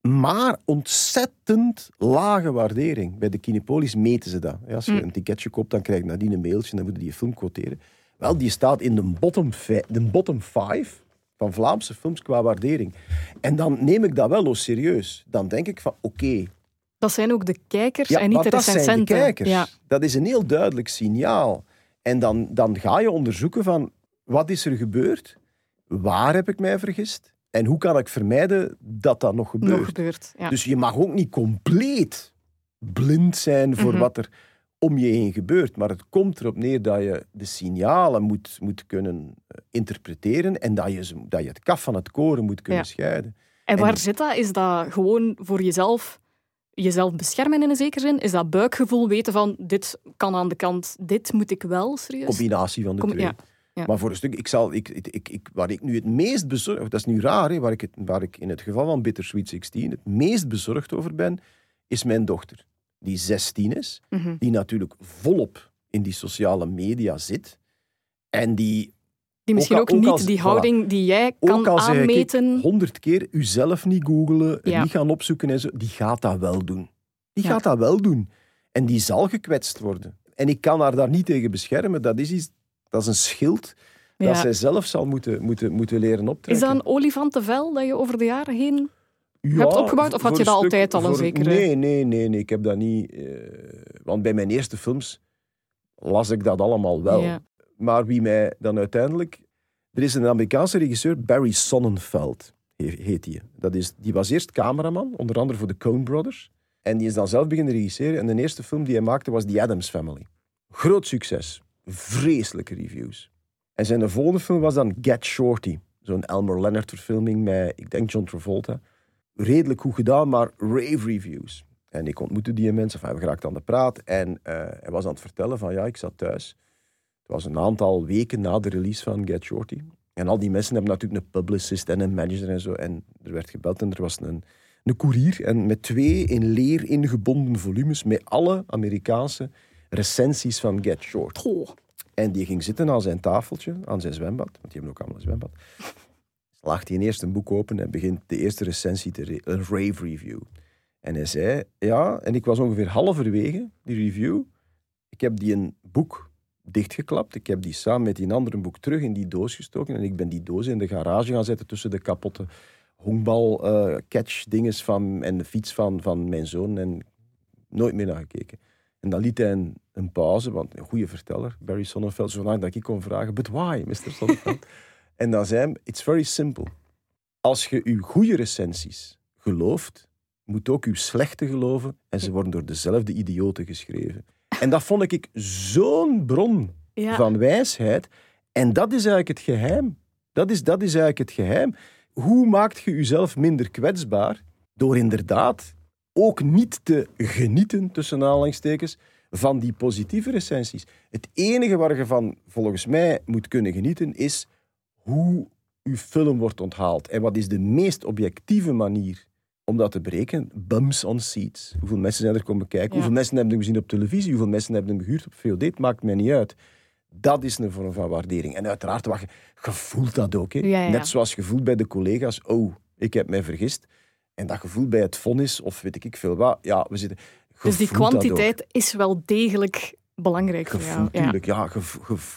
maar ontzettend lage waardering. Bij de Kinepolis meten ze dat. Als je hm. een ticketje koopt, dan krijg je nadien een mailtje en dan moet je die film quoteren. Wel, die staat in de bottom, de bottom five van Vlaamse films qua waardering. En dan neem ik dat wel serieus. Dan denk ik van, oké. dat zijn ook de kijkers en niet de recensenten. Dat zijn de kijkers. Ja. Dat is een heel duidelijk signaal. En dan, dan ga je onderzoeken van, wat is er gebeurd? Waar heb ik mij vergist? En hoe kan ik vermijden dat dat nog gebeurt? Nog gebeurt ja. Dus je mag ook niet compleet blind zijn voor mhm. wat er om je heen gebeurt. Maar het komt erop neer dat je de signalen moet, moet kunnen eh, interpreteren en dat je, dat je het kaf van het koren moet kunnen scheiden. En waar zit dat? Is dat gewoon voor jezelf, jezelf beschermen in een zekere zin? Is dat buikgevoel weten van dit kan aan de kant, dit moet ik wel serieus? Combinatie van de twee. Ja. Maar voor een stuk, ik zal, ik, ik, ik, waar ik nu het meest bezorgd, dat is nu raar, hè, waar, ik het, waar ik in het geval van Bittersweet 16 het meest bezorgd over ben, is mijn dochter die 16 is, mhm. die natuurlijk volop in die sociale media zit en die die misschien ook, niet die houding die jij kan aanmeten. honderd keer uzelf niet googelen, ja. niet gaan opzoeken en zo, die gaat dat wel doen. Die gaat dat wel doen. En die zal gekwetst worden. En ik kan haar daar niet tegen beschermen. Dat is, iets, dat is een schild dat zij zelf zal moeten, moeten, moeten leren optrekken. Is dat een olifantenvel dat je over de jaren heen ja, hebt opgebouwd? Of had je dat altijd al een zekere... Nee, nee, nee, nee, ik heb dat niet... Uh, want bij mijn eerste films las ik dat allemaal wel. Maar wie mij dan uiteindelijk... Er is een Amerikaanse regisseur, Barry Sonnenfeld, heet hij. Dat is, die was eerst cameraman, onder andere voor de Coen Brothers. En die is dan zelf beginnen regisseren. En de eerste film die hij maakte was The Addams Family. Groot succes. Vreselijke reviews. En zijn volgende film was dan Get Shorty. Zo'n Elmer Leonard verfilming met, ik denk, John Travolta redelijk goed gedaan, maar rave reviews. En ik ontmoette die mensen, enfin, we geraakten aan de praat. En uh, hij was aan het vertellen van, ja, ik zat thuis. Het was een aantal weken na de release van Get Shorty. En al die mensen hebben natuurlijk een publicist en een manager en zo. En er werd gebeld en er was een, een koerier. En met twee in leer ingebonden volumes met alle Amerikaanse recensies van Get Short. En die ging zitten aan zijn tafeltje, aan zijn zwembad. Want die hebben ook allemaal een zwembad slaagt hij eerst een boek open en begint de eerste recensie, te een rave review. En hij zei, ja, en ik was ongeveer halverwege die review. Ik heb die een boek dichtgeklapt. Ik heb die samen met die andere boek terug in die doos gestoken. En ik ben die doos in de garage gaan zetten tussen de kapotte honkbal uh, catch dinges van, en de fiets van, van mijn zoon. En nooit meer naar gekeken. En dan liet hij een, een pauze, want een goede verteller, Barry Sonnenfeld, zolang dat ik kon vragen, but why, Mr. Sonnenfeld? En dan zei it's very simple. Als je je goede recensies gelooft, moet ook je slechte geloven en ze worden door dezelfde idioten geschreven. En dat vond ik zo'n bron van wijsheid. En dat is eigenlijk het geheim. Dat is, dat is eigenlijk het geheim. Hoe maakt je jezelf minder kwetsbaar? Door inderdaad ook niet te genieten, tussen aanhalingstekens, van die positieve recensies. Het enige waar je van, volgens mij, moet kunnen genieten, is hoe uw film wordt onthaald. En wat is de meest objectieve manier om dat te berekenen? Bums on seats. Hoeveel mensen zijn er komen kijken? Hoeveel mensen hebben hem gezien op televisie? Hoeveel mensen hebben hem gehuurd op VOD? Het maakt mij niet uit. Dat is een vorm van waardering. En uiteraard, wat je, je voelt dat ook. Hè? Net zoals je voelt bij de collega's, oh, ik heb mij vergist. En dat gevoel bij het vonnis, of weet ik veel wat. Ja, we zitten... Dus die kwantiteit is wel degelijk belangrijk gevoel, Ja, tuurlijk, ja,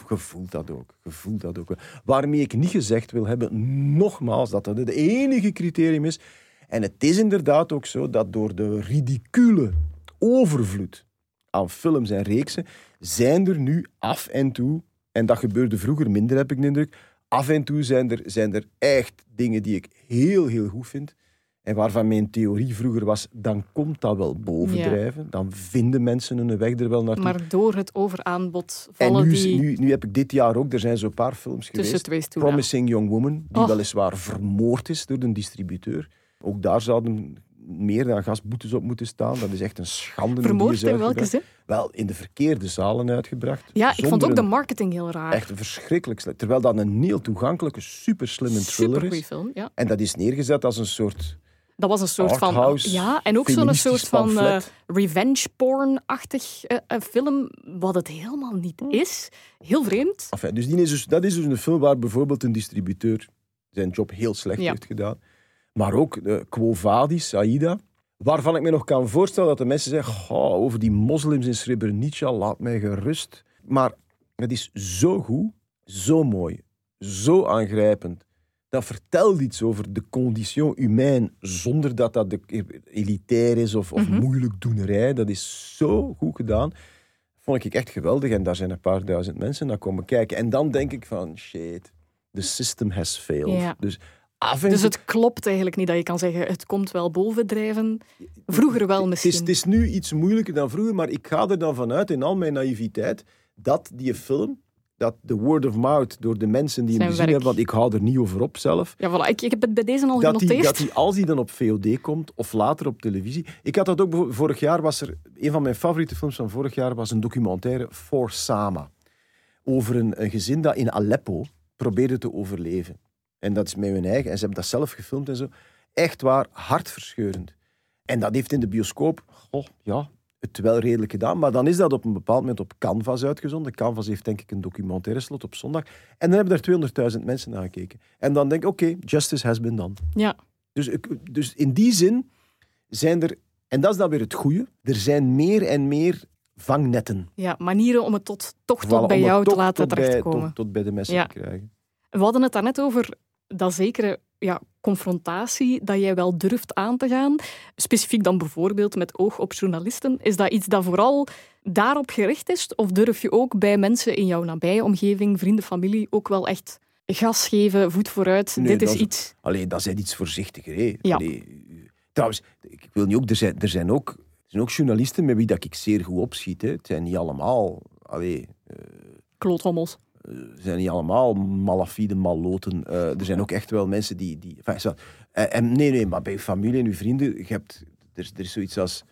gevoel dat ook. Gevoel dat ook. Waarmee ik niet gezegd wil hebben, nogmaals, dat dat het enige criterium is. En het is inderdaad ook zo dat door de ridicule overvloed aan films en reeksen, zijn er nu af en toe, en dat gebeurde vroeger minder, heb ik de indruk, af en toe zijn er, zijn er echt dingen die ik heel, heel goed vind. En waarvan mijn theorie vroeger was, dan komt dat wel bovendrijven. Dan vinden mensen hun weg er wel naartoe. Maar door het overaanbod vallen en nu, die... Nu, nu heb ik dit jaar ook, er zijn zo'n paar films geweest. Promising Young Woman, die weliswaar vermoord is door de distributeur. Ook daar zouden meer dan gasboetes op moeten staan. Dat is echt een schande. Vermoord in welke zin? Wel, in de verkeerde zalen uitgebracht. Ja, ik vond ook de marketing heel raar. Echt verschrikkelijk slecht. Terwijl dat een heel toegankelijke, super slimme thriller is. film, ja. En dat is neergezet als een soort Dat was een soort van... Ja, en ook zo'n soort van eh, revenge porn-achtig eh, eh, film, wat het helemaal niet is. Heel vreemd. Enfin, dus die is dus, dat is dus een film waar bijvoorbeeld een distributeur zijn job heel slecht Ja. heeft gedaan. Maar ook Quo Vadis, Aida. Waarvan ik me nog kan voorstellen dat de mensen zeggen "Goh, over die moslims in Srebrenica, laat mij gerust. Maar het is zo goed, zo mooi, zo aangrijpend. Dat vertelt iets over de condition humaine, zonder dat dat de, elitair is of, of Mhm. moeilijk doenerij. Dat is zo goed gedaan. Vond ik echt geweldig. En daar zijn een paar duizend mensen naar komen kijken. En dan denk ik van, shit, the system has failed. Ja. Dus Dus het klopt eigenlijk niet dat je kan zeggen, het komt wel bovendrijven. Vroeger wel Het misschien. is, het is nu iets moeilijker dan vroeger, maar ik ga er dan vanuit, in al mijn naïviteit, dat die film, dat de word of mouth door de mensen die hem gezien werk. hebben, want ik hou er niet over op zelf, Ja, voilà. ik, ik heb het bij deze al dat die, genoteerd. dat die, als die dan op VOD komt, of later op televisie... Ik had dat ook... Vorig jaar was er... Een van mijn favoriete films van vorig jaar was een documentaire, For Sama. Over een, een gezin dat in Aleppo probeerde te overleven. En dat is met hun eigen... En ze hebben dat zelf gefilmd en zo. Echt waar, hartverscheurend. En dat heeft in de bioscoop... Oh, ja, het wel redelijk gedaan. Maar dan is dat op een bepaald moment op Canvas uitgezonden. Canvas heeft denk ik een documentaire slot op zondag. En dan hebben er 200.000 mensen naar gekeken. En dan denk ik, oké, justice has been done. Ja, Dus, ik- dus in die zin zijn er, en dat is dan weer het goede, er zijn meer en meer vangnetten. ja, manieren om het tot, toch Voilà, tot bij jou te laten terechtkomen. tot, tot bij de mensen Ja. te krijgen. We hadden het daarnet over dat zekere ja, confrontatie dat jij wel durft aan te gaan. Specifiek dan bijvoorbeeld met oog op journalisten. Is dat iets dat vooral daarop gericht is? Of durf je ook bij mensen in jouw nabije omgeving, vrienden, familie, ook wel echt gas geven, voet vooruit? Nee, Dit is is- iets... Allee, dat zijn iets voorzichtiger. Hè. Ja. Allee, trouwens, ik wil niet ook, er zijn, er zijn ook, er zijn ook journalisten met wie dat ik zeer goed opschiet. Hè. Het zijn niet allemaal, allee, Kloothommels. Ze zijn niet allemaal malafide malloten. Eh, er zijn ook echt wel mensen die... die enfin, zo- eh, en nee, nee, maar bij je familie en je vrienden, je hebt, er, is- er is zoiets als...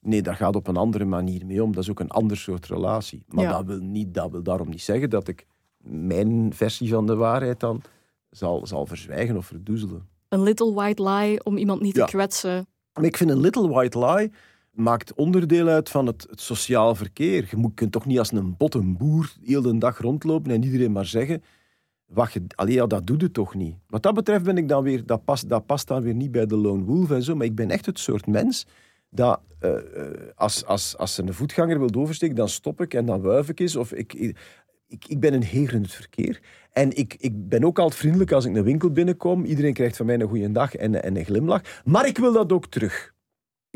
Nee, daar gaat op een andere manier mee om. Dat is ook een ander soort relatie. Maar Ja. dat, wil niet, dat wil daarom niet zeggen dat ik mijn versie van de waarheid dan zal, zal verzwijgen of verdoezelen. Een little white lie om iemand niet Ja. te kwetsen. Maar ik vind een little white lie maakt onderdeel uit van het, het sociaal verkeer. Je moet, kunt toch niet als een botte boer heel de dag rondlopen en iedereen maar zeggen... Wat je, allee, ja, dat doet het toch niet. Wat dat betreft ben ik dan weer... Dat past, dat past dan weer niet bij de lone wolf en zo. Maar ik ben echt het soort mens dat eh, als, als, als een voetganger wil oversteken, dan stop ik en dan wuif ik eens. Of ik, ik, ik ben een heer in het verkeer. En ik, ik ben ook altijd vriendelijk als ik een winkel binnenkom. Iedereen krijgt van mij een goede dag en, en een glimlach. Maar ik wil dat ook terug.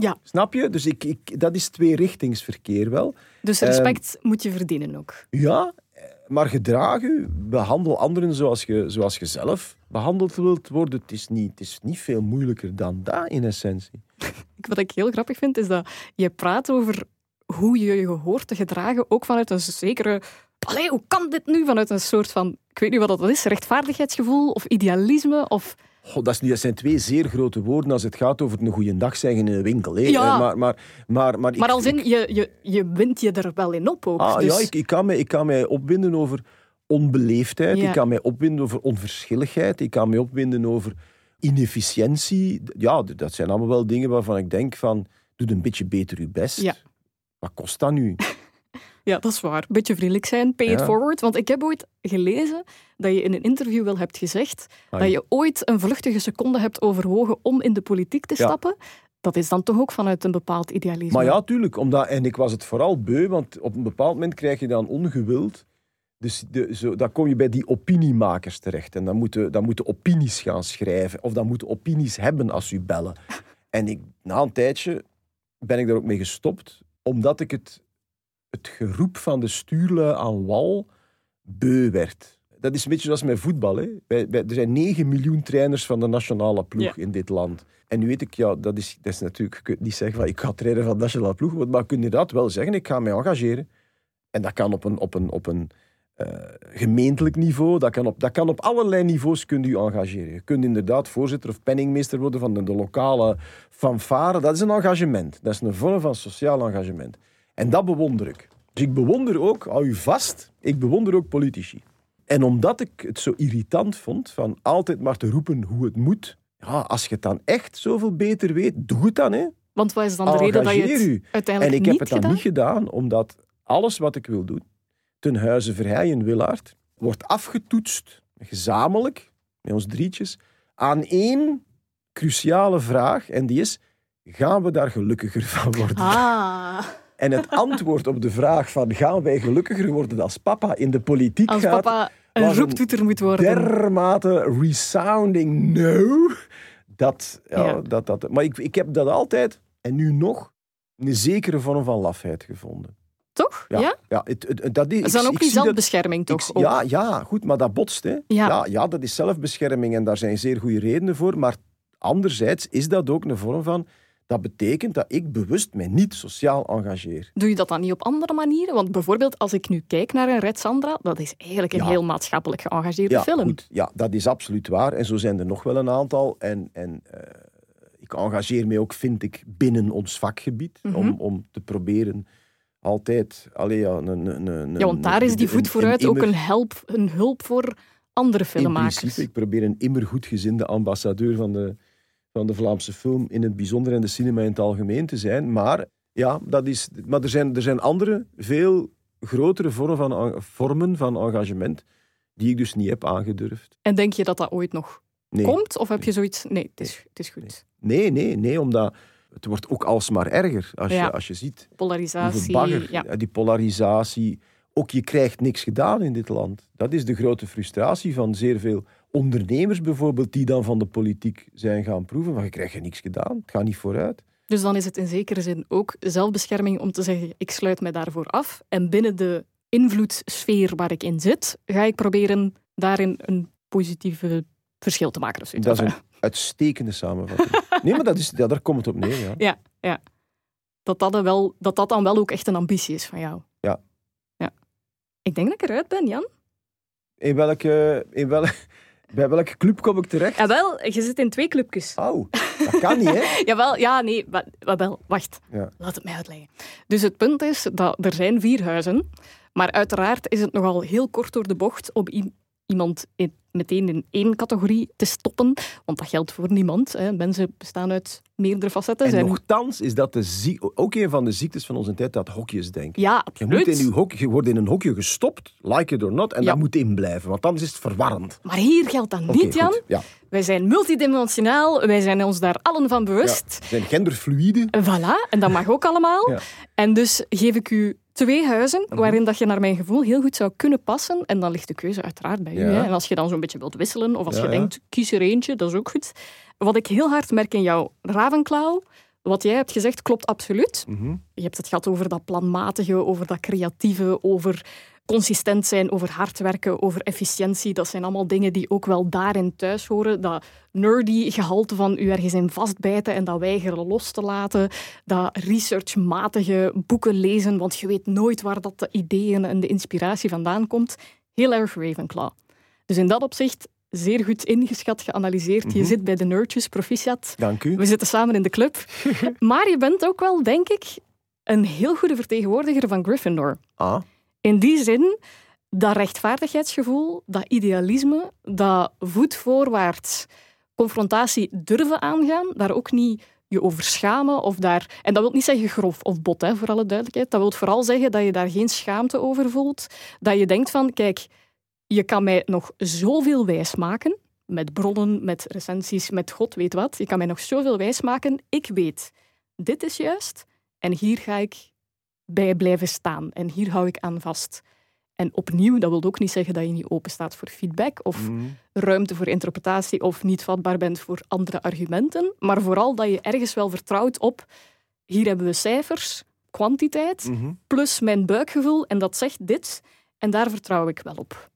Ja. Snap je? Dus ik, ik, dat is tweerichtingsverkeer wel. Dus Ehm, respect moet je verdienen ook. Ja, eh, maar gedraag u. Behandel anderen zoals je, zoals je zelf behandeld wilt worden. Het is, niet, het is niet veel moeilijker dan dat in essentie. Wat ik heel grappig vind, is dat je praat over hoe je je hoort te gedragen, ook vanuit een zekere... Allee, hoe kan dit nu? Vanuit een soort van, ik weet niet wat dat is, rechtvaardigheidsgevoel of idealisme of... Dat, is, niet- dat zijn twee zeer grote woorden als het gaat over een goede dag zeggen in een winkel. Hè. Ja. Eh, Maar, maar, maar, maar, ik- Maar als in, je, je, je wint je er wel in op ook. Ah, dus, Ja, ik, ik, kan mij, ik kan mij opwinden over onbeleefdheid. Ja. Ik kan mij opwinden over onverschilligheid. Ik kan mij opwinden over inefficiëntie. Ja, dat zijn allemaal wel dingen waarvan ik denk van... Doe een beetje beter je best. Ja. Wat kost dat nu? Ja, dat is waar. Beetje vriendelijk zijn, pay it Ja. forward. Want ik heb ooit gelezen dat je in een interview wel hebt gezegd dat je ooit een vluchtige seconde hebt overwogen om in de politiek te Ja. stappen. Dat is dan toch ook vanuit een bepaald idealisme. Maar ja, tuurlijk. Omdat, en ik was het vooral beu, want op een bepaald moment krijg je dan ongewild... Dus de, zo, dan kom je bij die opiniemakers terecht. En dan moeten, dan moeten opinies gaan schrijven. Of dan moeten opinies hebben als u bellen. En ik, na een tijdje ben ik daar ook mee gestopt. Omdat ik het, het geroep van de stuurlui aan wal beu werd. Dat is een beetje zoals met voetbal. Hè. Er zijn 9 miljoen trainers van de nationale ploeg Ja. in dit land. En nu weet ik, ja, dat is, dat is natuurlijk... Je kunt niet zeggen van ik ga trainer van de nationale ploeg. Maar je kunt inderdaad wel zeggen, ik ga mij engageren. En dat kan op een, op een, op een eh, gemeentelijk niveau. Dat kan, op, dat kan op allerlei niveaus kunt u engageren. Je kunt inderdaad voorzitter of penningmeester worden van de, de lokale fanfare. Dat is een engagement. Dat is een vorm van sociaal engagement. En dat bewonder ik. Dus ik bewonder ook, hou u vast, ik bewonder ook politici. En omdat ik het zo irritant vond van altijd maar te roepen hoe het moet, ja, als je het dan echt zoveel beter weet, doe het dan. Hè. Want wat is dan de reden dat je het u. uiteindelijk En ik heb het dan gedaan? niet gedaan, omdat alles wat ik wil doen, ten huize Verheijen Willaert, wordt afgetoetst, gezamenlijk, met ons drietjes, aan één cruciale vraag. En die is, gaan we daar gelukkiger van worden? Ah, En het antwoord op de vraag van, gaan wij gelukkiger worden als papa in de politiek als gaat, papa een roeptoeter moet worden. dermate resounding no. Dat, ja, Ja. dat, dat, maar ik, ik heb dat altijd, en nu nog, een zekere vorm van lafheid gevonden. Toch? Ja? Ja, ja het, het, het- dat is, is dan ook dat- zelfbescherming, toch? ik- ja, ja, goed, maar dat botst. Hè. Ja, ja, dat is zelfbescherming en daar zijn zeer goede redenen voor. Maar anderzijds is dat ook een vorm van... Dat betekent dat ik bewust mij niet sociaal engageer. Doe je dat dan niet op andere manieren? Want bijvoorbeeld, als ik nu kijk naar een Red Sandra, dat is eigenlijk een Ja. heel maatschappelijk geëngageerde Ja, film. goed, ja, dat is absoluut waar. En zo zijn er nog wel een aantal. En, en eh, ik engageer mij ook, vind ik, binnen ons vakgebied. Mhm. om, om te proberen altijd... Allee, ja, een, een, een, Ja, want daar is die voet vooruit ook een, help, een hulp voor andere In filmmakers. principe, ik probeer een immer goedgezinde ambassadeur van de, van de Vlaamse film in het bijzonder en de cinema in het algemeen te zijn. Maar, ja, dat is, maar er, zijn, er zijn andere, veel grotere vormen van, en- vormen van engagement die ik dus niet heb aangedurfd. En denk je dat dat ooit nog Nee. komt? Of heb je zoiets... Nee, het is, het is goed. Nee, nee, nee, omdat het wordt ook alsmaar erger als, Ja. je, als je ziet Polarisatie. bagger, ja, die polarisatie. Ook je krijgt niks gedaan in dit land. Dat is de grote frustratie van zeer veel ondernemers bijvoorbeeld, die dan van de politiek zijn gaan proeven. Maar je krijgt je niks gedaan, het gaat niet vooruit. Dus dan is het in zekere zin ook zelfbescherming om te zeggen, ik sluit mij daarvoor af. En binnen de invloedssfeer waar ik in zit, ga ik proberen daarin een positieve verschil te maken. Of zoiets. Dat is een uitstekende samenvatting. Nee, maar dat is, ja, daar komt het op neer. Ja. Ja, ja. Dat dat, dan wel, dat dat dan wel ook echt een ambitie is van jou. Ja. ja. Ik denk dat ik eruit ben, Jan. In welke, in welke, bij welke club kom ik terecht? Jawel, je zit in twee clubjes. Oh, dat kan niet, hè? Jawel, ja, nee, wel, wacht. Ja. Laat het mij uitleggen. Dus het punt is dat er zijn vier huizen, maar uiteraard is het nogal heel kort door de bocht om iemand in- meteen in één categorie te stoppen, want dat geldt voor niemand. Hè. Mensen bestaan uit meerdere facetten. En zijn... nochtans is dat de ook een van de ziektes van onze tijd, dat hokjesdenken. Ja, Je, moet absoluut. in uw hok, je wordt in een hokje gestopt, like it or not, en Ja. dat moet in blijven, want anders is het verwarrend. Maar hier geldt dat niet, Jan. Ja. Wij zijn multidimensionaal, wij zijn ons daar allen van Ja. bewust. We zijn genderfluïde. Voilà, en dat mag ook allemaal. En dus geef ik u twee huizen Mhm. waarin dat je naar mijn gevoel heel goed zou kunnen passen. En dan ligt de keuze uiteraard bij u. Ja. Hè. En als je dan zo'n beetje wilt wisselen, of als Ja, je denkt, kies er eentje, dat is ook goed. Wat ik heel hard merk in jouw Ravenclaw, wat jij hebt gezegd, klopt absoluut. Mhm. Je hebt het gehad over dat planmatige, over dat creatieve, over consistent zijn, over hard werken, over efficiëntie. Dat zijn allemaal dingen die ook wel daarin thuis horen. Dat nerdy gehalte van u ergens in vastbijten en dat weigeren los te laten. Dat researchmatige boeken lezen, want je weet nooit waar dat de ideeën en de inspiratie vandaan komt. Heel erg Ravenclaw. Dus in dat opzicht zeer goed ingeschat, geanalyseerd. Je zit bij de nerdjes, proficiat. Dank u. We zitten samen in de club. maar je bent ook wel, denk ik, een heel goede vertegenwoordiger van Gryffindor. Ah, In die zin, dat rechtvaardigheidsgevoel, dat idealisme, dat voet voorwaarts confrontatie durven aangaan, daar ook niet je over schamen of daar... En dat wil niet zeggen grof of bot, hè, voor alle duidelijkheid. Dat wil vooral zeggen dat je daar geen schaamte over voelt. Dat je denkt van, kijk, je kan mij nog zoveel wijs maken, met bronnen, met recensies, met god weet wat. Je kan mij nog zoveel wijs maken. Ik weet, dit is juist en hier ga ik bij blijven staan. En hier hou ik aan vast. En opnieuw, dat wil ook niet zeggen dat je niet open staat voor feedback of mhm. ruimte voor interpretatie of niet vatbaar bent voor andere argumenten, maar vooral dat je ergens wel vertrouwt op hier hebben we cijfers, kwantiteit, Mhm. plus mijn buikgevoel en dat zegt dit en daar vertrouw ik wel op.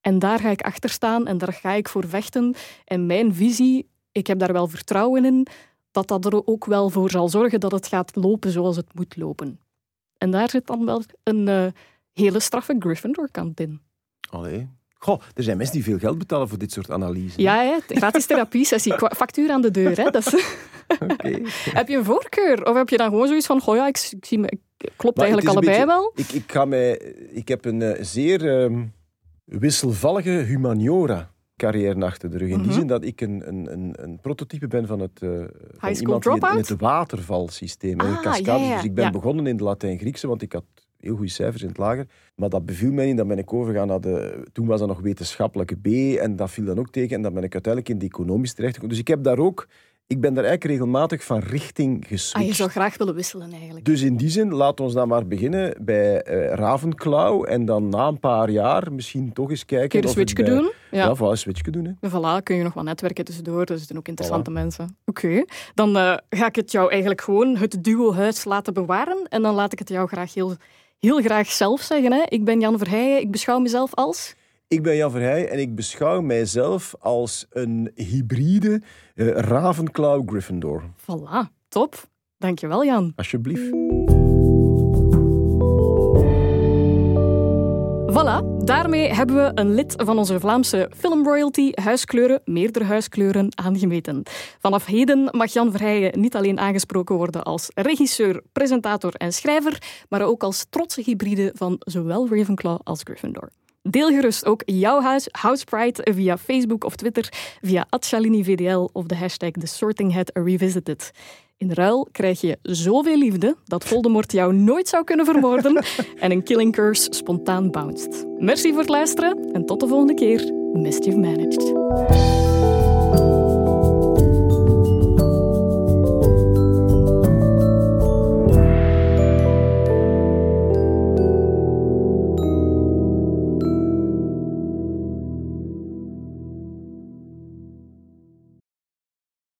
En daar ga ik achter staan en daar ga ik voor vechten. En mijn visie, ik heb daar wel vertrouwen in, dat dat er ook wel voor zal zorgen dat het gaat lopen zoals het moet lopen. En daar zit dan wel een eh, hele straffe Gryffindor-kant in. Allee. Goh, er zijn mensen die veel geld betalen voor dit soort analyses. Ja, hè? gratis therapie-sessie. Factuur aan de deur. Hè? Dat is... Okay. heb je een voorkeur? Of heb je dan gewoon zoiets van, goh ja, ik, ik zie me, klopt eigenlijk allebei wel? Ik, ik, ga mij, ik heb een uh, zeer uh, wisselvallige humaniora carrière achter de rug. In die mhm. zin dat ik een, een, een, prototype ben van het, uh, van iemand die in het watervalsysteem, ah, cascades. Ja, ja, dus ik ben begonnen in de Latijn-Griekse, want ik had heel goede cijfers in het lager. Maar dat beviel mij niet. Dan ben ik overgegaan naar de... Toen was dat nog wetenschappelijke B en dat viel dan ook tegen. En dan ben ik uiteindelijk in de economisch terechtgekomen. Dus ik heb daar ook... Ik ben daar eigenlijk regelmatig van richting geswitcht. Ah, je zou graag willen wisselen eigenlijk. Dus in die zin, laat ons dan maar beginnen bij uh, Ravenclaw. En dan na een paar jaar misschien toch eens kijken... Kun je een switchje doen? Ja, ja voilà, een switchje doen. Hè. Voilà, kun je nog wat netwerken tussendoor. Dat zijn ook interessante mensen. Oké, dan uh, ga ik het jou eigenlijk gewoon het duo-huis laten bewaren. En dan laat ik het jou graag heel heel graag zelf zeggen. Hè? Ik ben Jan Verheijen, ik beschouw mezelf als... Ik ben Jan Verheij en ik beschouw mijzelf als een hybride uh, Ravenclaw Gryffindor. Voilà, top. Dankjewel Jan. Alsjeblieft. Voilà, daarmee hebben we een lid van onze Vlaamse filmroyalty huiskleuren, meerdere huiskleuren, aangemeten. Vanaf heden mag Jan Verheijen niet alleen aangesproken worden als regisseur, presentator en schrijver, maar ook als trotse hybride van zowel Ravenclaw als Gryffindor. Deel gerust ook jouw huis, House Pride, via Facebook of Twitter, via VDL of de hashtag The Sorting Hat Revisited. In ruil krijg je zoveel liefde dat Voldemort jou nooit zou kunnen vermoorden en een killing curse spontaan bounced. Merci voor het luisteren en tot de volgende keer. Mischief Managed.